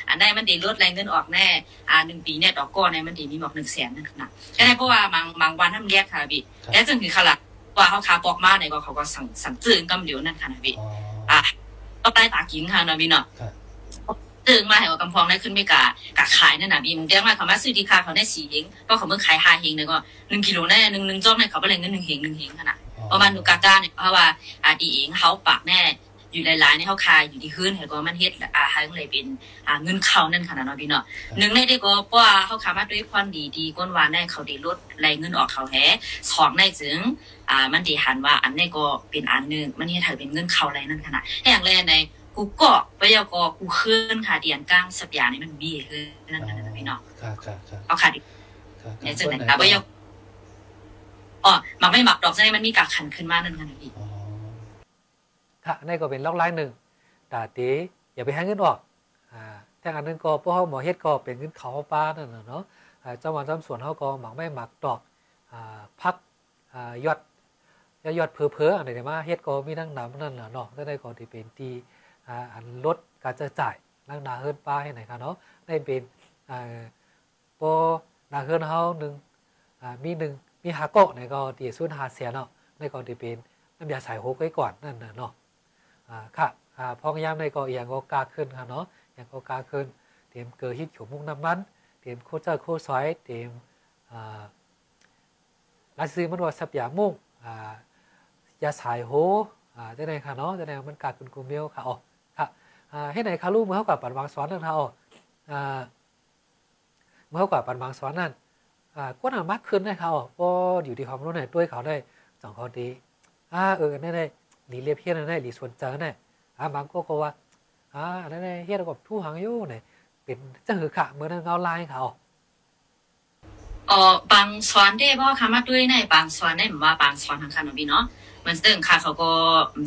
E: อันใดมันดีลดแรงเงินออกแน่อ่าหนึ่งปีเนี่ยดอกก้อนเนี่ยมันดีมีบอกหนึ่งแสนนั่นขนาดแค่นั้นเพราะว่าบางบางวันทำเรียกค่ะพี่และจึงคือขลักว่าเขาคาปอกมาเนี่ยก็เขาก็สั่งสั่งจื้อกำเหลียวนั่นค่ะนะพี่
F: อ๋อ
E: อ่าก็ได้ตากินค่ะเนาะพี่เนาะ
F: ครับ
E: ตึงมาให้กับกำพองได้ขึ้นไม่กะกะขายนั่นน่ะบีมึงแจ้งว่าเขามาซื้อดีค่าเขาได้สี่เฮงก็เขาเมื่อขายห้าเฮงเนี่ยก็หนึ่งกิโลแน่หนึ่งหนึ่งจ้องให้เขาไปเลยเงินหนึ่งเฮงหนึ่งเฮงขนาดประมาณนูกาก้าเนี่ยเพราะว่าอาดีเองเขาปากแน่ อยู่หลายๆในเขาคายอยู่ที่ขึ้นเห็นก็มันเฮ็ดอ่าให้เลยเป็นอ่าเงินเขานั่นขนาดเนาะพี่เนาะหนึ่งในได้ก็เพราะว่าเขาขามาด้วยความดีดีก้นวานได้เขาได้ลดแรงเงินออกเขาแฮสองในจึงอ่ามันดีหันว่าอันนี้ก็เป็นอันหนึ่งมันเฮ็ดให้เป็นเงินเขาอะไรนั่นขนาดอย่างแรกในกูเกาะไปยากอกูขึ้นค่ะเดียนก้างสับยานี่มันมีขึ้นนั่นนั่นนั่นพี่น้อง
F: ครับครับครับ
E: เอาค่ะดิ
F: ครับ
E: เนี่ยจังไหนค่ะไปยากอ๋อหมักไม่หมักดอกจะได้มันมีกากขันขึ้นมานั่นค่ะพี่
F: อ๋อ
D: ค่ะนี่ก็เป็นล็อกไลน์หนึ่งตาตีอย่าไปให้เงินออกอ่าแต่อันหนึงก็พวกเขาหมอเฮ็ดก็เป็นเงินเขาป้านั่นน่ะเนาะอ่าเจ้าวันจำสวนเขาก็หมักไม่หมักดอกอ่าพักอ่ายอดยอดเพอเพอๆอันไหนมาเฮ็ดก็มีทั้งน้ำนั่นน่ะเนาะแต่ได้ก็ที่เป็นตีอ่าอันลดการจะจ่ายนั่งนาเฮิรนป้าให้ไหนคะเนาะได้เป็นอ่าโปนาเฮิรนเฮาหนึ่งอ่ามีหนึ่งมีหาเกาะในก็ตีสุนหาเสียเนาะในก็ที่เป็นน้ำยาใส่โฮกไว้ก่อนนั่นน่ะเนาะ ค่ะอ่าพองยามในก็อย่างก็กาขึ้นค่ะเนาะอย่างก็กาขึ้น เตรียมเกลือฮิตขมมุกน้ำมัน เตรียมโคเจอร์โคซอยเตรียมอ่าลาซื้อมันว่าสับยามุกอ่ายาสายโหอ่าจะไหนค่ะเนาะจะไหนมันกาขึ้นกูเมลค่ะอ๋อค่ะอ่าให้ไหนค่ะลูกเมื่อเขากับปันวางสอนนั่นค่ะอ๋ออ่าเมื่อเขากับปันวางสอนนั่นอ่าก็นามากขึ้นนะคะอ๋อก็อยู่ที่ความรู้ไหนด้วยเขาได้สองข้อดีอ่าเออนั่นได้ หลีเรียบเฮียนนั่นได้หลีส่วนเจอเนี่ยอ่าบางก็ก็ว่าอ่าอันนั่นได้เฮียนกับทู่หางอยู่เนี่ยเป็นเจ้าหือขะเหมือนเงาลายเขา
E: อ๋อบางสวนได้บ่ค่ะมาด้วยในบางสวนได้ว่าบางสวนทางคันพี่เนาะมันซึ่งค่ะเขาก็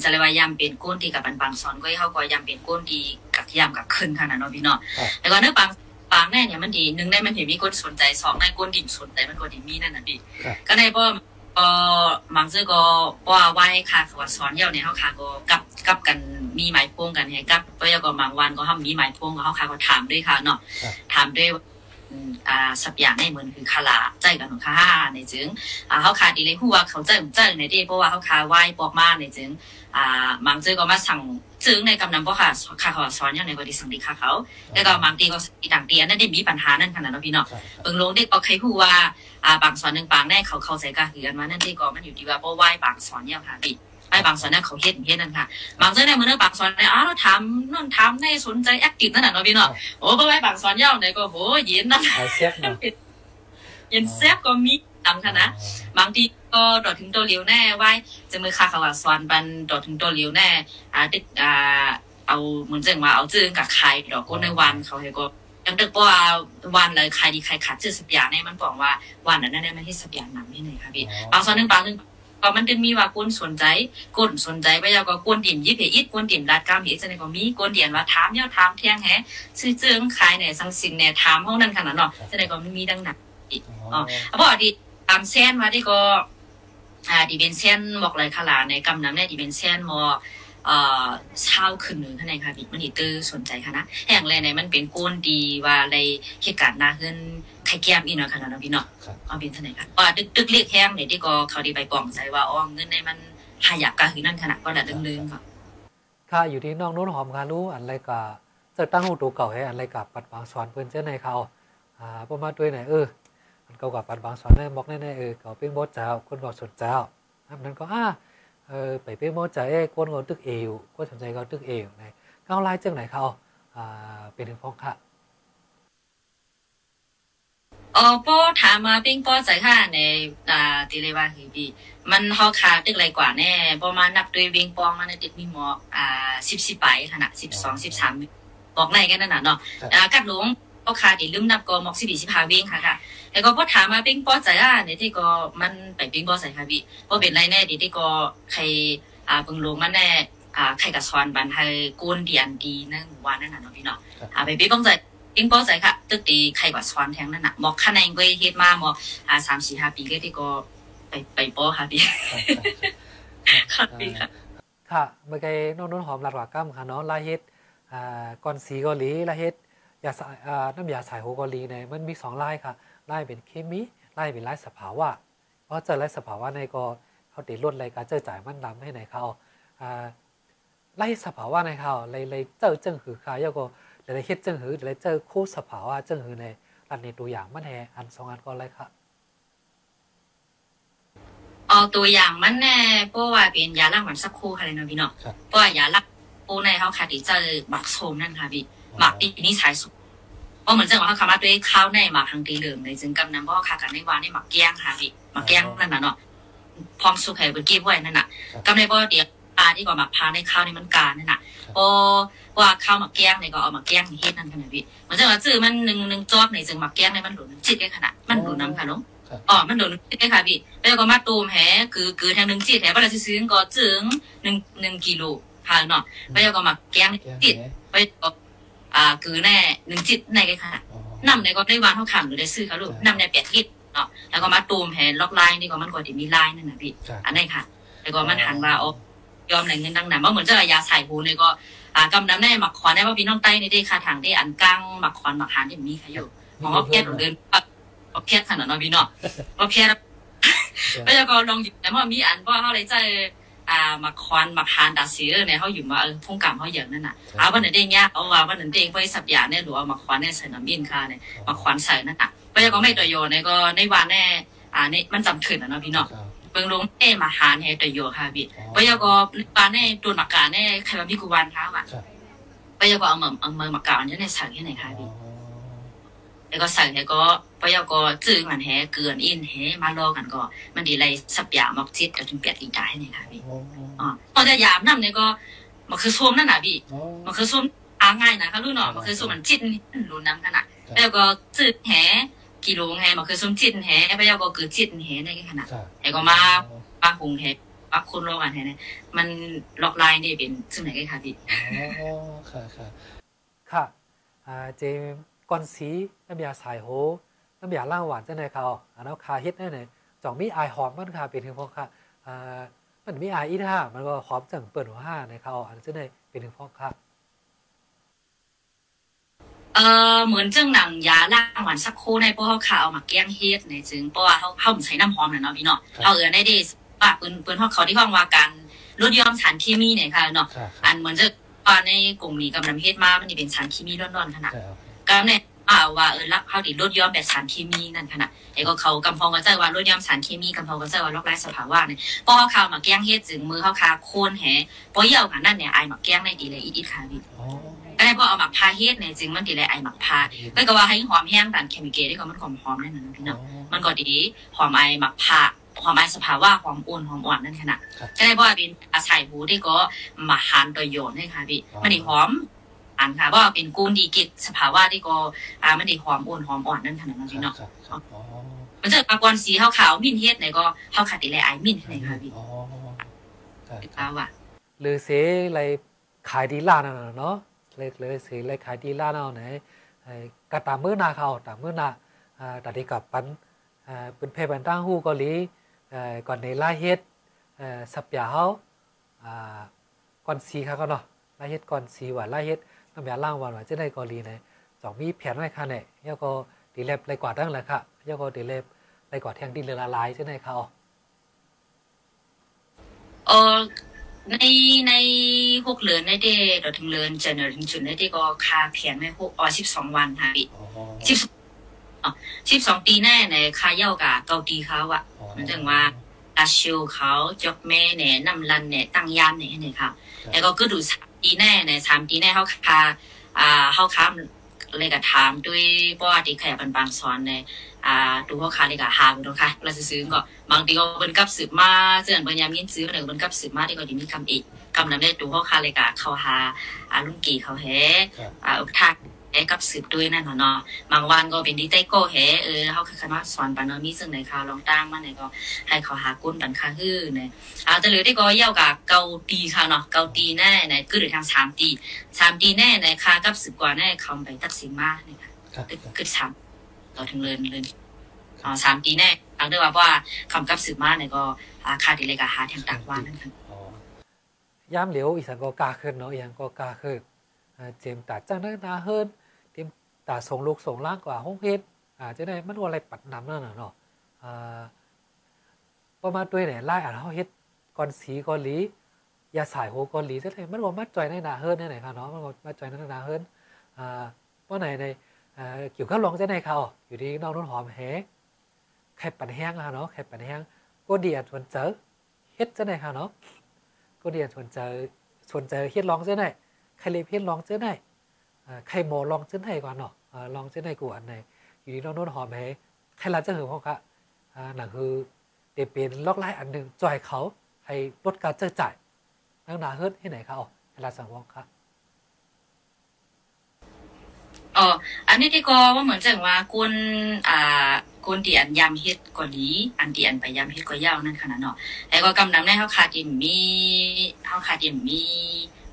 E: จะเรียกว่ายำเป็นก้นดีกับเป็นบางสวนก็เขาก็ยำเป็นก้นดีกับยำกับขึ้นค่ะนะเนาะพี่เนาะแต่ก็เนื้อบางบางแน่เนี่ยมันดีหนึ่งได้มันเห็นมีคนสนใจสองได้คนดิ่งสนใจมันก็ดีมีนั่นน่ะดี
F: ครับ
E: ก็ในพ่อ ก็มังซื้อก็ป้าไว้ค่ะคือว่าสอนเยี่ยวเนี่ยเขาค่ะก็กับกับกันมีหมายพวงกันให้กับก็ยก็บางวันก็ทำมีหมายพวงก็เขาค่ะก็ถามด้วยค่ะเนาะ
F: ครับ
E: ถามด้วยว่าอืมอ่าสับอย่างในเหมือนคือคาลาใจกันของค่ะในจึงอ่าเขาค่ะดีเลยผู้ว่าเขาเจ้าเจ้าในที่เพราะว่าเขาค่ะไหว้ปอกมาในจึงอ่ามังซื้อก็มาสั่ง จึงในกำนันเพราะค่ะค่ะเขาสอนอย่างในก็ดีสั่งดีค่ะเขาแล้วก็บางทีก็อีต่างเตียนั่นได้มีปัญหานั่นขนาดนั้นพี่เนาะ
F: ครับ
E: เบิ่งลงได้ก็ใครพูดว่าอ่าบางสอนหนึ่งบางแน่เขาเข้าใจกันคือกันว่านั่นที่ก็มันอยู่ที่ว่าเพราะไหว้บางสอนเนี่ยค่ะพี่ไหว้บางสอนเนี่ยเขาเฮ็ดเฮ็ดนั่นค่ะ บางเจ้าเนี่ยมันเรื่องบางสอนเนี่ยอ้าวเราทำนั่นทำในสนใจแอคทีฟนั่นน่ะเนาะพี่เนาะโอ้เพราะไหว้บางสอนเย่าเนี่ยก็โหเย็นนั่น
F: เอาเสียบเนาะ
E: เย็นแซ่บก็มี ตามค่ะนะบางทีก็ดอดถึงตัวเหลียวแน่ไว้จะมือคาเขาว่าสอนบันดอดถึงตัวเหลียวแน่อ่าติดอ่าเอาเหมือนจังว่าเอาจื้อกับใครดอกก้นในวันเขาให้ก็ยังตึกว่าวันเลยใครดีใครขาดจื้อสับยาเนี่ยมันบอกว่าวันนั้นนั่นมันที่สับยาหนังนี่ไหนค่ะพี่บางสอนหนึ่งบางหนึ่งก็มันจะมีว่าก้นสนใจก้นสนใจไปแล้วก็ก้นดินยิบเหอิดก้นดินลาดกามเหอิดจังได๋ก็มีก้นเดียนว่าถามยาวถามเที่ยงแฮซื้อเจิงขายไหนสังสินแหน่ถามห้องนั้นขนาดเนาะจังได๋ก็มันมีดังนั้น
F: อ๋อ
E: เพราะดิตามเส้นว่าที่ก็อ่าดิเป็นเส้นบอกเลยค่ะหลานในกำน้ำเนี่ยดิเป็นเส้นมอเอ่อเช้าขึ้นหนึ่งข้างในค่ะบิมันอีตื้อสนใจค่ะนะแห่งแรกในมันเป็นก้นดีว่าอะไรเหตุการณ์หน้าขึ้นไข่แก้มอีเนาะค่ะเนาะพี่เนาะ
F: ครับ
E: เอาเป็นท่าไหนค่ะว่าดึกดึกเรียกแห้งเนี่ยที่ก็เขาดีไปปองใจว่าอ๋อเงินในมันหายากกะคือนั่นขนาดก็ละเรื่องๆค่ะ
D: ค่ะอยู่ที่น้องนุ่นหอมค่ะรู้อันไรกะจะตั้งหูตัวเก่าให้อันไรกับปัดบางสอนเพิ่นเจ้าในเขาอ่าประมาณด้วยไหนเออ มันเก่ากับปัดบางสอนแน่บอกแน่ๆเออเก่าเป้งบดเจ้าคนบอกสนเจ้าอันนั้นก็อ่าเออไปเป้งบดเจ้าเอ้คนก็ตึกเอวคนสนใจก็ตึกเอวในเก้าลายจังไหนเขาอ่าเป็นถึงฟ้องค่ะ
E: เออป้อถามมาปิ้งป้อใจค่ะในอ่าตีเลยว่าคือพี่มันเฮาคาตึกไรกว่าแน่ประมาณนับด้วยวิงปองมันตึกมีหมอกอ่า10 10ไปขนาด12 13บอกในกันนั่นน่ะเนาะ
F: ครับ
E: อ่ากัดหลง ป้อคาดิลืมนับก็หมอก14 15วิงค่ะค่ะแล้วก็ป้อถามมาปิ้งป้อใจอะในที่ก็มันไปปิ้งป้อใส่ค่ะพี่ป้อเป็นไรแน่ดีที่ก็ใครอ่าเบิ่งลงมันแน่อ่าใครกับสอนบันไทยกูนดีอันดีนั่นหมู่บ้านนั่นน่ะเนาะพี่เนาะ
F: ครับ
E: อ่าไปปิ้งป้องใจปิ้งป้อใจค่ะ ตึกตีใครกว่าซ้อนแทงนั่นน่ะหมอกคะแนนก็เฮ็ดมาหมอกอ่าสามสี่ห้าปีก็ที่ก็ไปไปป้อค่ะพี่
F: ครับ
E: ค่ะพี่ค่ะ
D: ค่ะเมื่อกี้น้องนุ่นหอมรัดว่าก้ามค่ะเนาะลายเฮ็ดอ่าก่อนสีเกาหลีลายเฮ็ด ยาสายอ่าน้ำยาสายโฮเกาหลีเนี่ยมันมีสองลายค่ะลายเป็นเคมีลายเป็นลายสภาวะเพราะเจอลายสภาวะในก็เขาติดลวดอะไรการเจอจ่ายมันดำให้ไหนเขาอ่าลายสภาวะในเขาเลยเลยเจอจึงหือค่ะแล้วก็เลยเฮ็ดจึงหือเลยเจอคู่สภาวะจึงหือในอันในตัวอย่างมันแห่อันสองอันก็เลยค่ะ
E: เอาตัวอย่างมันแน่เพราะว่าเป็นยาล้างหมันสักครู่ค่ะเลยเนาะพี่เนาะ
F: ครับ
E: เพราะว่ายาล้างโอ้ในเขาค่ะที่เจอหมักโซมนั่นค่ะพี่ หมักที่นี่สายสุดเพราะเหมือนจังว่าเขาคำว่าด้วยข้าวในหมักทางตีเหลืองในจึงกำนำเพราะว่าค่ะกันในวานในหมักแกงค่ะพี่หมักแกงนั่นน่ะเนาะพร้อมสุกให้เบิ่งเก็บไว้นั่นน่ะกำในบ่เดียวปลาที่ก็หมักพาในข้าวในมันกานั่นน่ะ
F: ครับ
E: พอว่าข้าวหมักแกงเนี่ยก็เอามาแกงเฮ็ดนั่นค่ะพี่เหมือนจังว่าจื้อมันหนึ่งหนึ่งจอบในจึงหมักแกงในมันหลุนจิตได้ขนาดมันหลุนน้ำค่ะเนาะ
F: ครับ
E: อ๋อมันโดนได้ค่ะพี่แล้วก็มาตูมแห่คือคือทางหนึ่งจีแถวบ้านเราซื้อก็จึงหนึ่งหนึ่งกิโลค่ะเนาะแล้วก็มาแก
F: แก้
E: จิตไปก็ อ่าคือแน่หนึ่งจิตในกันค่ะ
F: อ๋อนำ
E: ในก็ได้วางเท่าขำหรือได้ซื้อค่ะลูกนำในแปดทิศเนาะแล้วก็มาตูมแหล็อกไลน์นี่ก็มันก็จะมีไลน์นั่นนะพี่
F: ครับ
E: อันนี้ค่ะ แล้วก็มันหันว่าอ๋อยอมในเงินดังนั้นว่าเหมือนจะระยาใส่หูเลยก็อ่ากำน้ำแน่หมักขวานได้ว่าพี่น้องใต้นี่ได้ค่ะทางได้อันกลางหมักขวานหมักหานที่มีค่ะอยู่หมอว่าแพทย์เดินว่าแพทย์ขนาดเนาะพี่เนาะว่าแพทย์พยากรณ์ลองอยู่แต่ว่ามีอันว่าเขาเลยใจ อ่ามาควันมาคานดาซีเออเนี่ยเขาอยู่มาเออพุ่งกรรมเขาอย่างนั้นน่ะเอาวันนั้นเด้งยากเอาว่าวันนั้นเด้งไปสับยาเนี่ยหรือว่ามาควันเนี่ยใส่น้ำมินค่ะเนี่ยมาควันใส่นั่นน่ะพยากรณ์ไม่ตัวโยเนี่ยก็ในวันแน่อ่าในมันจำถึงนะเนาะพี่เนาะ
F: ครับ
E: เบิ่งลงเอ้มาหานให้ตัวโยค่ะพี่
F: อ๋อ
E: พยากรณ์ในวันแน่ตัวหมักกาแน่ใครมาพี่กูวันค่ะว่ะ
F: ครับ
E: พยากรณ์เอาเมือเอาเมือหมักกาเนี่ยในใส่ที่ไหนค่ะ
F: อ๋
E: พี่
F: อ
E: แล้วก็ใส่แล้วก็พยากรณ์จื้อมันแฮเกลือนอินแฮมารอกันก็มันดีไรสับยาหมอกจิตกับถึงเปียดอีกได้เนี่ยค่ะพี่
F: อ๋อ
E: อ๋อพอจะยามน้ำเนี่ยก็มันคือส้มนั่นน่ะพี่
F: อ๋อ
E: มันคือส้มอาง่ายนะคะรู้เนาะมันคือส้มมันจิ้นรู้น้ำขนาดแล้วก็จืดแหกิโลแหมันคือส้มจิ้นแหไปแล้วก็คือจิ้นแหในขนาด
F: ครับ
E: แล้วก็มาปลาหุงแหปลาคุณโลกันแหเนี่ยมันล็อกไลน์นี่เป็นซึ่งไหนกันค่ะพี่
F: อ๋อค่ะค่ะ
D: ค่ะอ่าเจมก่ อนสีน้ำยาสายโหน้ำยาล่างหวานจังได๋ค่ะอันนั้นคาเฮ็ดแน่ๆจ่องมีอายหอมมันค่ะเป็นถึงพอค่ะอ่ามันมีอายอีท่ามันก็หอมจังเปิดหัวห้าในเขาอันจังได๋เป็นถึงพอค่ะ
E: เออเหมือนจังหนังยาล่างหวานสักคู่ในพวกเขาขาวมาแกงเฮ็ดในจึงเพราะว่าเขาเขาใช้น้ำหอมน่ะเนาะพี่เนาะเอาเอือได้ดีว่าปืนปืนเขาเขาที่ห้องว่าการลดยอมสารเคมีเนี่ยค่ะเนาะ
F: ค่ะ
E: อันเหมือนจะว่าในกลุ่มนี้กำลังเฮ็ดมามันจะเป็นสารเคมีร้อนๆขนาด
F: ครับ
E: ก็เนี่ยอ่าว่าเออรับเขาดิลดย้อมแบบสารเคมีนั่นขนาดไอ้ก็เขากำพองก็ใจว่าลดย้อมสารเคมีกำพองก็ใจว่าลอกไร้สภาวะเนี่ยพอเขาข่าวมาแกงเฮ็ดจึงมือเขาคาโคนแหพอเยี่ยวกันนั่นเนี่ยไอหมักแกงในดีเลยอีดีค่ะพี่
F: อ๋อ
E: ก็เลยพอเอาหมักพาเฮ็ดเนี่ยจึงมันดีเลยไอหมักพาก็ก็ว่าให้หอมแห้งตามเคมีเกที่เขามันหอมหอมๆนั่นน่ะนะพี่
F: อ๋อ
E: เนาะมันก็ดีหอมไอหมักพาหอมไอสภาวะหอมอ่อนหอมอ่อนนั่นขนาด
F: ครับ
E: ก็เลยว่าเป็นอาศัยหูที่ก็มาหานตัวโยนให้ค่ะพี่มันนี่หอม อันค่ะว่าเป็นกูนดีกิจสภาวะที่ก็อ่ามันได้หอมอ่อนหอมอ่อนนั่นขนาดนั้นพี่เนาะ
F: ครับครับอ๋อ
E: มันจะมากรสีขาวๆมิ้นเฮ็ดไหนก็เฮาขัดติแลไอมิ้นไหนค่ะพี่
F: อ๋อครับ
E: เป็น
F: ครั
E: ปา
F: บ
E: ว่ะ
D: หรือเสียอะไรขายดีล่านั่นน่ะเนาะเลยเลยเสียอะไรขายดีล่านั่นไหนไอ้กะตามมื้อนาเขาตามมื้อนาอ่าตัดได้กับปันอ่าเป็นเพบันตั้งฮู้เกาหลีเอ่อก่อนในลาเฮ็ดเอ่อสับยาเฮาอ่าก่อนสีค่ะก็เนาะลาเฮ็ดก่อนสีว่าลาเฮ็ด น้ำยาล้างวันว่าจะได้เกาหลีไหนจองมีแผนไว้ค่ะเนี่ยแล้วก็ดีเล็บไรกว่าตั้งแหละค่ะแล้วก็ดีเล็บไรกว่าแทงดินละลายจะได้เขา
E: เออในในหกเดือนในเดดอถึงเดือนจะเนถึงจุดในเดก็ค่าเพียนไม่หกอ๋อ12วันค่ะพี่
F: อ๋อ
E: สิบอ๋อ12ปีแน่ในค่าเย้ากะเกาตีเขาอะ
F: อ๋อ
E: มันถึงว่าอาชิวเขาจกแม่เนี่ยนำลันเนี่ยตั้งยามเนี่ยเนี่ยค่ะแล้วก็ก็ดูสา มปีแน่ในสามปีแน่เขาคาอ่าเขาค้าเลยก็ถามด้วยเพราะว่าที่ขยับเป็นบางสอนในอ่าดูเขาคาเลยก็หาบุญค่ะเราจะซื้อก็บางทีก็เป็นกับสืบมาเสื่อนปัญญามยินซื้อหนึ่งเป็นกับสืบมาที่ก็ดีมีคำอีกคำนั้นได้ดูเขาคาเลยก็เขาหาอ่าลุงกี่เขาแฮ
F: ครับ
E: อ่าอุทักแฮ กับสืบด้วยนั่นเนาะบางวันก็เป็นดีไตโก้เฮเออเขาคือคณะสอนปานมีซึ่งในข่าวลองตั้งมาในก็ให้เขาหากุ้นปันค่าฮื้อเนี่ยเอาแต่เหลือที่ก็เยี่ยวกับเกาตีค่ะเนาะเกาตีแน่ในก็หรือทางสามตีสามตีแน่ในค่ากับสืบกว่าแน่คำไปตัดสินมากเนี่ยคือสามต่อถึงเลินเลินอ๋อสามตีแน่อังเดอร์ว่าว่าคำกับสืบมากเนี่ยก็ค่าดีเลยกับหาทางต่างวันนั่นค่ะ
D: ย่ามเหลียวอีสานก็กาขึ้นเนาะอียังก็กาขึ้นเจมตัดจังนั้นนาเฮิรน ตาส่งลูกส่งล้างกว่าห้องเฮ็ดอ่าจะได้มันว่าอะไรปัดนำนั่นน่ะเนาะอ่าประมาณด้วยเนี่ยไล่อ่านเฮาเฮ็ดก่อนสีก่อนหลียาสายโหก่อนหลีจะได้มันว่ามัดจอยในนาเฮิรนเนี่ยไหนค่ะเนาะมันว่ามัดจอยในนาเฮิรนอ่าเพราะไหนในอ่าเกี่ยวกับลองจะไหนเขาอยู่ที่น้องนุ่นหอมแฮไข่ปั่นแห้งอะเนาะไข่ปั่นแห้งก็ดีอะทวนเจอเฮ็ดจะไหนค่ะเนาะก็เรียนสนใจสนใจอเฮ็ดลองเจ้าไหนใครเรียเฮ็ดลองเจ้าไหน ใครหมอลองเจ้าไหนก่อนเนาะอ่าลองเจ้าไหนกูอันไหนอยู่ดีน้องโน้นหอมให้ใครรับจ้าหือพ่อคะอ่าหนังคือเดเป็นล็อกไล่อันหนึ่งจ่อยเขาให้ลดการเจ้าจ่ายนักหนาเฮิร์ตให้ไหนเขาใครรับสั่งวองค่ะ
E: อ๋ออันนี้ที่ก็ว่าเหมือนจังว่ากุนอ่ากุนที่อันยำเฮ็ดก็ดีอันที่อันไปยำเฮ็ดก็ยาวนั่นขนาดเนาะแล้วก็กำนำในเฮาคาจิมมีเฮาคาจิมมี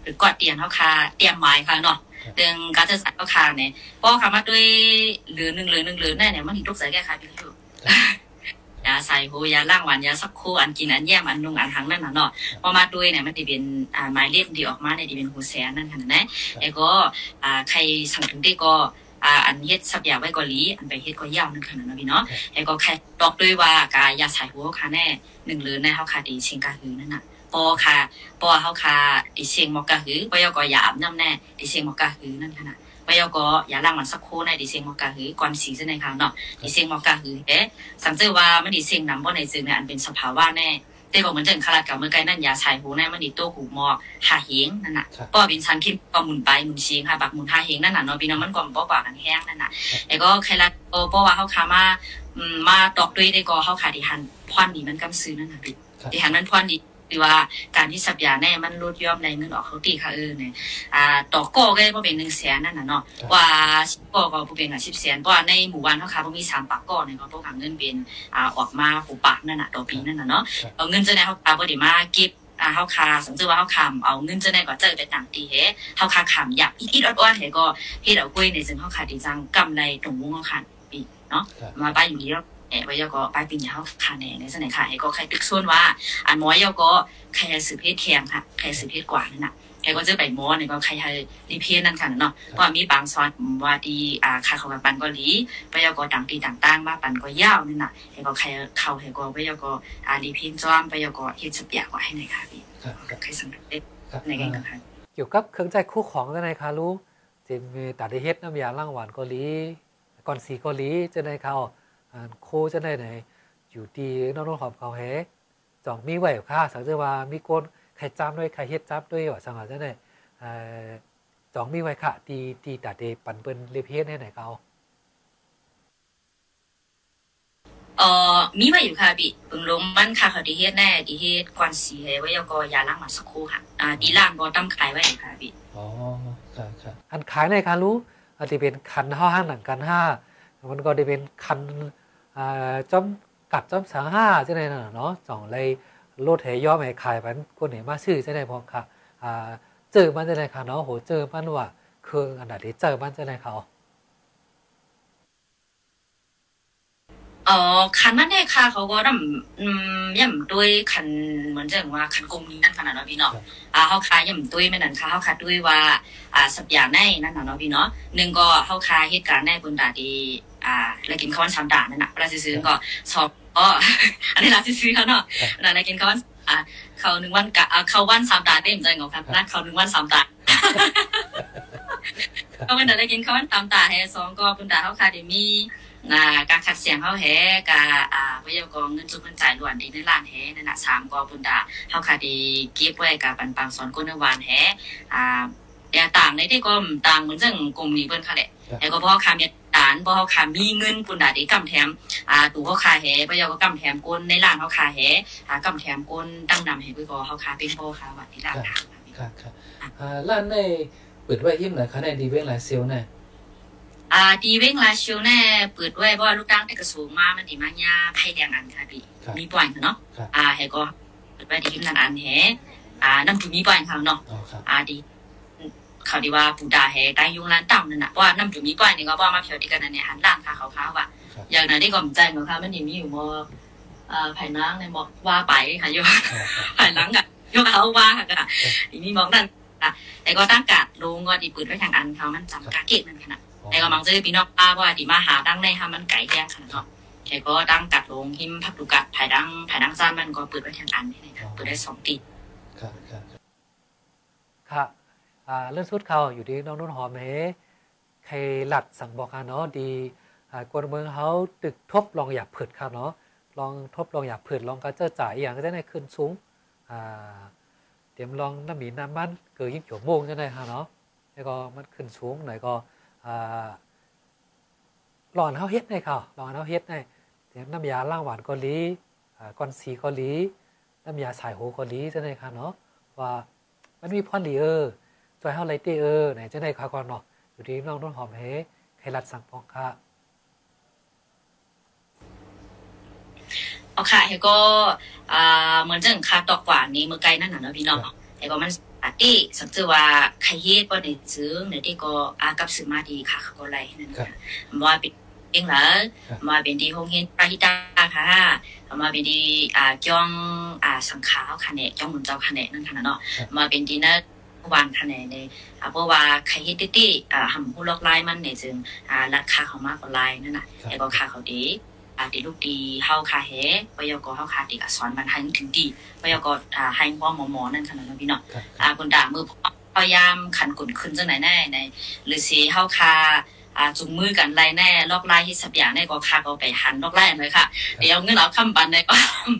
E: หรือกอดเตียนเฮาคาเตรียมไม้ค่ะเนาะ เรื่องการจัดสรรก็คาเนี่ยเพราะคำว่าด้วยเหลือหนึ่งเหลือหนึ่งเหลือแน่เนี่ยมันถึงทุกสายแก้ไขพี่อยู่ยาใส่หูยาล่างหวานยาสักคูอันกินอันแย่มอันนุงอันหังนั่นน่ะเนาะพอมาด้วยเนี่ยมันจะเป็นอ่าหมายเลขที่ออกมาเนี่ยจะเป็นหูแสนนั่นค่ะนะแล้วก็อ่าใครสั่งถึงได้ก็อ่าอันเฮ็ดสับยาไว้ก็ลีอันไปเฮ็ดก็ยาวนั่นค่ะนะพี่เนาะแล้วก็ใครตอกด้วยว่ากายาใส่หูค่ะแน่หนึ่งเหลือในเฮาคาดีเชิงกาหือนั่นน่ะ ปอค่ะปอเขาค่ะไอเสียงหมอกกะหือปยกอย่าอาบน้ํแน่ไอเสียงหมอกกะหือนั่นขนาดะปยกอยาล่างมันสักโคในอิเสียงหมอกกะหือก่อนสีซะในค่ะเนาะอิเสียงหมอกกะหือเอ๊ะสังเจอว่ามันดีเสียงน้ำบ่ในซึงในอันเป็นสภาวะแน่แต่บอกเหมือนเดิมคาราเก่าเมื่อไกลนั่นยาชายหูแน่มันดีโต้หูหมอกหาเฮงนั่นน่ะ
F: ปอบิ
E: นชันคิมป้อหมุนไปหมุนชิงค่ะบักหมุนหาเฮงนั่นน่ะเนาะปีน้อมันก้อนป้อปากกันแห้งนั่นน่ะแล้ก็ใครละโอปอว่าเขาคามามาตอกด้วยได้ก็เฮาขาดิหันพรนี่มันกํซื้อนั่นน่ะพี่ดิหันมันพรนี่ หรือว่าการที่สับยาแน่มันลดย่อมในเงินออกเขาตีค่ะเออเนี่ยอ่าต่อโก้ก็บ่เป็นหนึ่งแสนนั่นน่ะเนาะ
F: ครับ
E: ว่าสิบโก้ก็บ่เป็นกับสิบแสนเพราะว่าในหมู่บ้านเขาค่ะบ่มีสามปากก้อนเนี่ยเขาต้องหาเงินเป็นอ่าออกมาหูปากนั่นน่ะต่อปีนั่นน่ะเนาะ
F: ครับ
E: เอาเงินจะได้เขาค่ะบ่ได้มาเก็บอ่าเฮาคาสมมุติว่าเฮาคำเอาเงินจะได้ก็เจอไปต่างตีเฮเฮาคาคำอยากอีดๆอ้อนๆเฮก็เฮ็ดเอากล้วยในซึ่งเฮาคาดีจังกำไรตรงวงเฮาคาปีเนาะ
F: ครับ
E: มาไปอยู่นี่แล้วแอบ ไว้ยก็ไปปีนี้เฮาคาแน่ในสนัยค่ะให้ก็ใครตึกส่วนว่าอันหมอยยก็ใครสืบเพศแทงค่ะใครสืบเพศกว่านั่นน่ะแกก็จะไปหมอนี่ยก็ใครให้รีเพนนั่นค่ะเนาะเพราะว่ามีบางซอนว่าดีอ่าค่าเขากับปันก็หลีไปยาก็ต่างปีต่างต่างมาปันก็ยาวนั่นน่ะแกก็ใครเข้าให้ก็ไปยาก็อ่ารีเพนซ้อมไปยาก็เฮ็ดสเปียกว่าให้ไหนค่ะพี่
F: ครับครับ
E: ใครสังเกต
F: ครับ
E: ในกันค่ะ
D: เกี่ยวกับเครื่องใจคู่ของจะไหนคะรู้จมมีตัดด้เฮ็ดน้ำยาล้างหวานเกาหลีก่อนสีเกาหลีจะไหนเขา อ่าโคจะไหนไหนอยู่ดีน้องๆหอมเขาแฮจ่องมีไหวค่ะสังเกตว่ามีก้นใครจ้ำด้วยใครเฮ็ดจ้ำด้วยว่าสังหารจะไหนเอ่อจ่องมีไหวค่ะตีตีตัดเดปันเปิ้นเลเพสให้ไหนเขา
E: เอออมีไว้อยู่ค่ะพี่เบิ่งลงมันค่ะเขาที่เฮ็ดแน่ที่เฮ็ดกวนสีให้ไว้แล้วก็ยาล้างมาสักครู่ค่ะอ่าดีล่างก็ตั้มขายไว้ค่ะพี่
F: อ๋อค่ะค่ะ
D: อันขายในคารู้อาจจะเป็นคันห้าห้างหนังกันห้ามันก็จะเป็นคัน จอมกัดจอมสังห้าใช่ไหมน่ะเนาะจ่องเลยโลดเหย่อมให้ขายมันคนไหนมาซื้อใช่ไหมพอค่ะเจอมันใช่ไหมค่ะเนาะโหเจอมันว่าคืออันดับที่เจอมันใช่ไหมค่ะ อ๋อ
E: อ๋อคันนั้นเนี่ยค่ะเขาก็ดำอืมย่ำด้วยคันเหมือนจะว่าคันกลมนี้นั่นขนาดเนาะพี่เนาะอ่าเฮาคาย่ำด้วยไม่นั่นค่ะเฮาคาด้วยว่าอ่าสับอย่างในนั่นน่ะเนาะพี่เนาะหนึ่งก็เฮาคาเหตุการณ์ในบนดาดีอ่าแล้วกินข้าววันสามดานั่นน่ะเวลาซื้อๆก็สอบอ๋ออันนี้ล่ะซื้อๆเขาเนาะนั่นน่ะกินข้าววันอ่าเขาหนึ่งวันกะอ่าเขาวันสามดาได้เหมือนกันครับนะเขาหนึ่งวันสามดาก็เป็นได้กินข้าววันสามดาให้สองก็บนดาเฮาคาได้มี อ่าการขัดเสียงเฮาแฮกาอ่าวิทยากรเงินจุเงินจ่ายล้วนดีในร้านแฮนั่นน่ะสามกอบุญดาเฮาคาดีเก็บไว้กับปันปังสอนก้นในวานแฮอ่าแต่ต่างในที่ก็ต่างเหมือนจังกลุ่มนี้เพิ่นค่ะแหละแต่ก็บ่คามีฐานบ่เฮาคามีเงินปุนดาดีกำแถมอ่าตู่เฮาคาแฮบ่ยากก็กำแถมก้นในร้านเฮาคาแฮอ่ากำแถมก้นตั้งนำให้เพิ่ก็เฮาคาเป็นบ่ค่ะว่าที่ร้านทาง
F: ค่ะค่ะอ่าร้านในเปิดไว้ยิ้มหน่อยค่ะในดีเว้งหลายเซลล์เนี่ย
E: อ่าดีเว้งลาชิวแน่เปิดไว้เพราะว่าลูกตั้งแต่กระสูงมามันดีมากยาไพ่แดงอันค่ะพี่
F: ครับ
E: มีปล่อยค่ะเนาะ
F: ครับ
E: อ่าให้ก็เปิดไว้ดีขึ้นนันอันแฮอ่าน้ำถุงมีปล่อยค่ะเนาะ
F: อ๋อครับ
E: อ่าดีเขาดีว่าปูดาแฮใต้ยุงร้านต่ำนั่นน่ะเพราะว่าน้ำถุงมีปล่อยนี่ก็ว่ามาเพียวดีกันนั่นเนี่ยหันล่างค่ะเขาเขาว่ะ
F: ครับ
E: อย่างนั้นที่ก็มใจเนาะค่ะมันยังมีอยู่มออ่าไผ่นางในมอกว่าไปค่ะโย
F: ครับ
E: ไผ่หลังอะโยเขาว่าค่ะอีนี่มอกนั่นอะแต่ก็ตั้งกาดลงก็ดีเปิดไว้ทางอันเขามันจำกาเก็บนั่นขนาด แต่ก็มังจะพี่น้องป้าว่าดีมาหาดังในค่ะมันไก่แยกขนาดเนาะแกก็ดังกัดลงหิมพักดูกัดภายดังภายดังซ่านมันก็เปิดไว้ทางอันนี่เลยค่ะเปิดได้สองตี
F: ค่ะค่ะ
D: ค่ะอ่าเรื่องสุดเขาอยู่ที่น้องนุ่นหอมเฮใครหลัดสั่งบอกกันเนาะดีอ่ากวนเมืองเขาตึกทบลองอยากผืดครับเนาะลองทบลองอยากผืดลองก็เจอจ่ายอหย่างก็ได้ในขึ้นสูงอ่าเตรียมลองน้ำหมีน้ำมันเกิดยิ่งโฉมโมงจะได้ค่ะเนาะแล้วก็มันขึ้นสูงหน่อยก็อ่า หลอนเขาเฮ็ดในเขาหลอนเขาเฮ็ดในเตรียมน้ำยาล้างหวานเกาหลีอ่าก้อนสีเกาหลีน้ำยาสายโหเกาหลีจะได้ค่ะเนาะว่ามันมีพรดีเออจอยเฮาไลตี้เออไหนจะได้ค่ะก่อนเนาะอยู่ที่น้องต้นหอมเฮใครรัดสั่งปองค่ะ
E: เอาค่ะเฮก็อ่าเหมือนจังคาตอกกว่านี้เมื่อไกลนั่นน่ะเนาะพี่น้องเฮก็มัน อาทิสักจะว่าใครเฮ็ดบ่ได้ซื้อในที่ก็อากับซื้อมาดีค่ะเขาก็ไล่นั่นค่ะว่าเป็นเองเหรอมาเป็นที่โรงเรียนปราหิตาค่ะมาเป็นที่อ่าจ้องอ่าสังขาวค่ะเนี่ยจ้องมุนเจ้าค่ะเนี่ยนั่นค่ะเนาะมาเป็นดีนะวางคะแนนเลยอ่าเพราะว่าใครเฮ็ดตี้อ่าหำผู้ลอกลายมันเนี่ยจึงอ่าราคาเขามากกว่าลายนั่นน่ะแต่ก็ค่าเขาดี อ่าดีลูกดีเฮาคาเฮปยกเฮาคาติกสอนมันให้ถึงดีปยกอ่าให้พ่อหมอหมอนั่นขนาดนั้นพี่เนาะ
F: ครับ
E: อ่าคนด่ามือพยายามขันกุนขึ้นจังไหนแน่ในหรือสิเฮาคาอ่าจุงมือกันไล่แน่ลอกไล่ที่สับอย่างแน่ก็คาก็ไปหันลอกไล่เลยค่ะเดี๋ยวเงินเอาคำบันได้ก็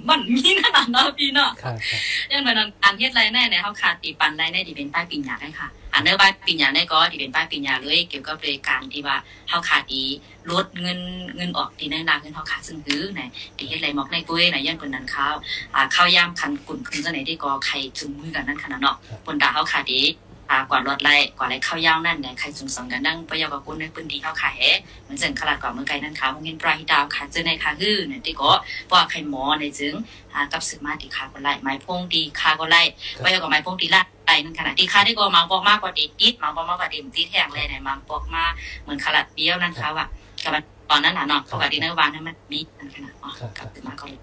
E: มันมีนั่นน่ะเนาะพี่เนาะ
F: ค่ะค่ะ
E: ยังเหมือนอันเฮ็ดไรแน่เนี่ยเขาขาดตีปันไรแน่ที่เป็นป้ายปิญญาได้ค่ะ อันเนอร์ป้ายปิญญาได้ก็ที่เป็นป้ายปิญญาเลย เกี่ยวกับบริการที่ว่าเขาขาดดีลดเงินเงินออกที่ในนาเงินเขาขาดซึ่งคือไหนที่เฮ็ดไรมอกในกุ้ยไหนยันคนนั้นเขาอ่าข้าวยามคันกุ่นคืนจังไหนที่ก็ใครจุงมือกันนั่นขนาดเนาะบนดาเขาขาดดี อ่ากว่ารถไล่กว่าไรข้าวยาวนั่นเนี่ยใครจุงสองกันนั่งประยกกับกุนในปืนดีเขาขาดแฮเหมือนเจังขลาดกว่าเมื่อไกลนั่นเขาเงินปลายดาวขาดเจอในขาฮื้อเนี่ยที่ก็ว่าใครหมอในจึงอ่ากับสึกมาที่ขาก็ไล่ไม้พงดีขาก็ไล่ไปกับไม้พงตีลาดไปนั่นขนาดที่ค่าที่ก็มังปอกมากกว่าเด็กติดมังปอกมากกว่าเด็กติดแห้งเลยไหนมังปอกมาเหมือนขลัดเบี้ยวนั่นเขาอะกับตอนนั้นน่ะเนาะเขากับดินเนอร์วานนั้นมันมีนั่นขนาดอ๋อกลับมาก็เลย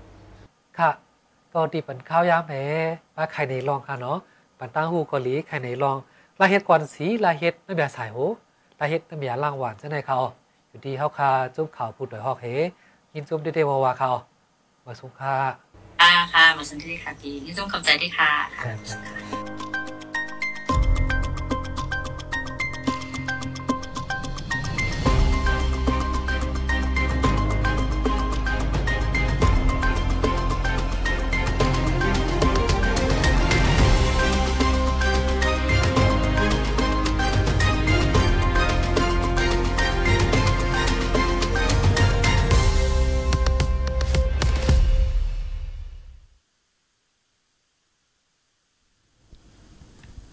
D: ค่ะก็ดีปันข้าวยามเฮมาใครในลองค่ะเนาะปันตั้งหูเกาหลีใครในลอง ลาเฮ็ดก่อนสีลาเฮ็ดน้ำยาสายโหลาเฮ็ดน้ำยาล้างหวานจะได้เขาอยู่ที่เฮาคาจุ๊บข่าวพูดโดยฮอกเฮยินจุ๊บได้ได้ว่าเขามาสุค่ะ
E: อ่าค่ะมาสันที่ค่ะพี่นี่ต้องขอบใจด้วยค่ะ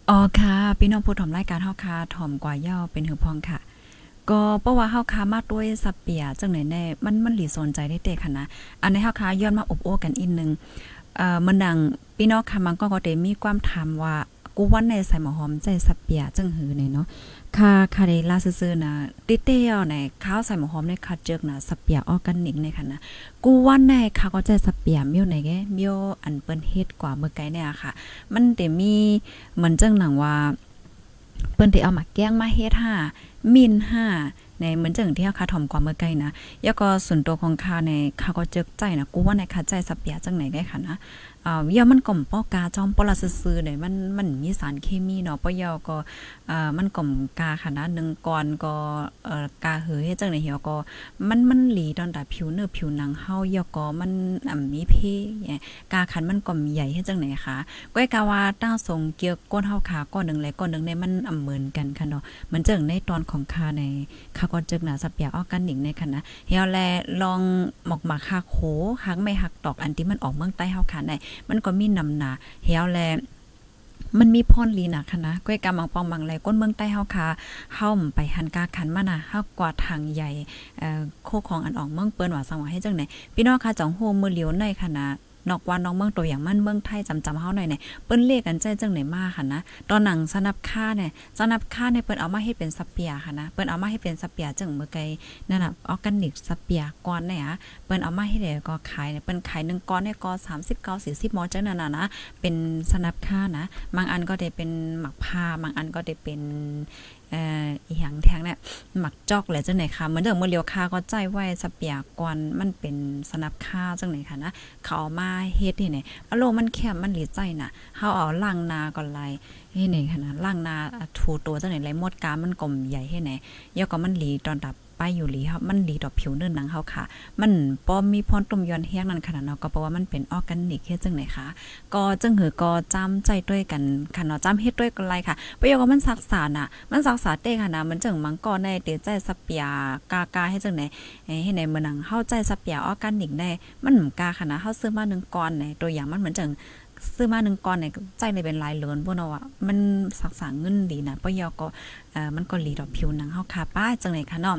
C: อ๋อค่ะพี่น้องผู้ถมรายการเฮาค่ะถ่อมกว่าย่อเป็นหือพองค่ะ ก็เพราะว่าเฮาค้ามาด้วยสับเปียจังไหนแน่มันมันหลีสนใจได้เตะค่ะนะอันนี้เฮาค้าย้อนมาอบโอ้กันอีกนึงเอ่อมันดังพี่น้องค่ะมันก็ก็ได้มีความถามว่า กูวันในใส่หมอหอมใจสับเปียจังหือเนี่ยเนาะค่ะค่ะได้ลาซื่อๆนะติเตียวในข้าวใส่หมอหอมในคัดเจิกนะสับเปียออร์แกนิกในค่ะนะกูวันในค่ะก็ใจสับเปียเมียวไหนแกเมียวอันเปิ้นเฮ็ดกว่าเมื่อไกลเนี่ยค่ะ มันแต่มีเหมือนจังหนังว่า เปิ้นได้เอามาแกงมาเฮ็ดห้ามินห้าในเหมือนจังที่เฮาคาถ่อมกว่าเมื่อไกลนะแล้วก็ส่วนตัวของข้าในข้าก็เจิกใจนะกูว่าในข้าใจสับเปียจังไหนได้ค่ะนะอ่าเยามันกล่อมป้อกาจอมปลาซื่อๆเนี่ยมันมันมีสารเคมีเนาะปอยอก็อ่ามันกล่อมกาค่ะนะหนึ่งก่อนก็เอ่อกาเหยจังไหนเหี่ยวก็มันมันหลีตอนแต่ผิวเนื้อผิวหนังเฮาเยาก็มันอ่ำมีเพเนี่ยกาขันมันกล่อมใหญ่เฮ็ดจังไหนคะก้อยกาว่าตั้งทรงเกี่ยวก้นเฮาขาก้อนหนึงและก้อนหนึงในมันอ่ำเหมือนกันค่ะเนาะมันจังในตอนของคาในคาก็จึกหนาสับเปียออกกันหนิงในค่ะนะเฮียแลลองหมอกหมากหักโหหักไม่หักตอกอันที่มันออกเมืองใต้เฮาค่ะในมันก็มีนำหนาเหี่ยแลมันมีพรลีนะค่ะนะก้อยกำมังปองมังไหลก้นเมืองใต้เฮาคาเฮาไปหันกาขันมานะเฮากว่าทางใหญ่โคของอันออกเมืองเปิ้นว่าสังว่าให้จังไหนพี่น้องค่ะจ่องโฮมือเหลียวในค่ะนะ นอกว่าน้องเมืองตัวอย่างมั่นเมืองไทยจำจำเฮาหน่อยเนี่ยเปิ้นเลขกันใจจังไหนมากค่ะนะตอนหนังสนับค่าเนี่ยสนับค่าเนี่ยเปิ้นเอามาให้เป็นสเปียค่ะนะเปิ้นเอามาให้เป็นสเปียจังเมื่อไกนั่นน่ะออร์แกนิกสเปียก่อนเนี่ยเปิ้นเอามาให้ได้ก็ขายเนี่ยเปิ้นขาย1ก้อนเนี่ยก็39 40มอจังนั่นน่ะนะเป็นสนับค่านะบางอันก็ได้เป็นหมักผ้าบางอันก็ได้เป็น อ่ออีหยังแทงเนี่ยหมักจอกแหละจังไหนคะเหมือนเดิมเมื่อเลียวค่าก็ใจไว้สเปียกวนมันเป็นสนับค่าจังไหนคะนะเขาเอามาเฮ็ดที่ไหนอารมณ์มันแคบมันหลีใจน่ะเฮาเอาล่างนาก่อนไลเฮ็ดไหนคะนะล่างนาถูตัวจังไหนไรมดกามันกลมใหญ่เฮ็ดไหนยก็มันหลีตอนดับ ไปอยู่หลีครับมันหลีต่อผิวเนื้อหนังเฮาค่ะ มันป้อมมีพรตุ่มยอนแห้งนั่นขนาดเนาะก็เพราะว่ามันเป็นออร์แกนิกเฮ็ดจังไหนคะก็จึงหือก็จำใจด้วยกันค่ะเนาะจำเฮ็ดด้วยกันไรค่ะประโยคว่ามันซักษาน่ะ มันซักษาเต้ค่ะนะมันจึงมังก็ในเตใจสเปียกากาให้จังไหนเอ้ให้ในมื้อนังเฮาใจสเปียออร์แกนิกได้มันหมกาค่ะนะเฮาซื้อมา1ก้อนในตัวอย่างมันเหมือนจังซื้อมา1ก้อนเนี่ยใจเลยเป็นลายเหลือนพวกเนาะว่ามันสักษาเงินดีนะปะโยคก็เอ่อมันก็หลีดอกผิวหนังเฮาค่ะป้าจังไหนคะเนาะ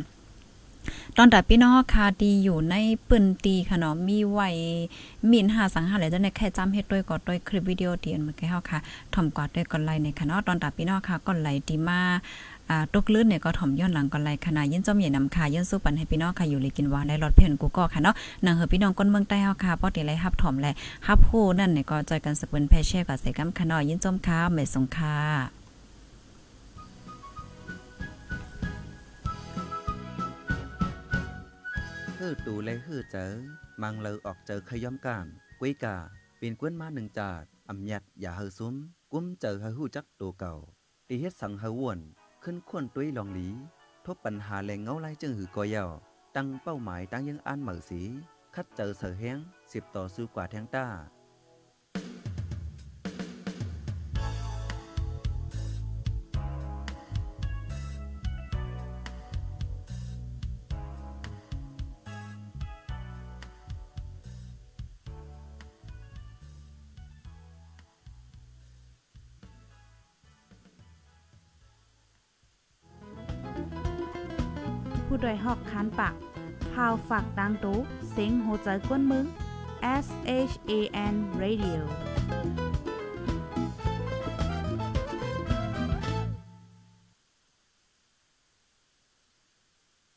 C: ตอนแต่พี่น้องคาดีอยู่ในปืนตีค่ะเนาะมีไว้มีนหาสังหารแล้วจะในแค่จำเฮ็ดด้วยก็ด้วยคลิปวิดีโอที่อันเมื่อกี้เฮาค่ะถ่อมกอดด้วยก่อนไลในค่ะเนาะตอนแต่พี่น้องค่ะก่อนไลดีมาอ่าตกลื่นเนี่ยก็ถ่อมย้อนหลังก่อนไลขนาดยินจอมใหญ่นำค่ะยินสู้ปันให้พี่น้องค่ะอยู่เลยกินหวานได้รอดเพื่อนกูก็ค่ะเนาะนางเฮอพี่น้องก้นเมืองใต้เฮาค่ะป้อติไลฮับถ่อมแลฮับฮู้นั่นเนี่ยก็จอยกันสเปิ้นแพเช่กับใส่กำค่ะเนาะยินจอมค่ะไม่สงค่ะ
G: ฮือตูเลยฮือเจอ มังเลอออกเจอขย่อมกามกุ้ยกาปีนกวนมาหนึ่งจาดอำยัดอย่าเฮอซุ้ม กุ้มเจอเฮอหู้จักตัวเก่าตีเฮ็ดสังเฮอวน ขึ้นควนตุ้ยลองหลี ทบปัญหาแรงเงาไล่จึงหือกอยาวตั้งเป้าหมายตั้งยังอ่านเหมือสี คัดเจอเสือแห้งสิบต่อสู้กว่าแทงต้า
A: ปากพาวฝากดังตู้เซ็งโหใจกวนมึง S H A N Radio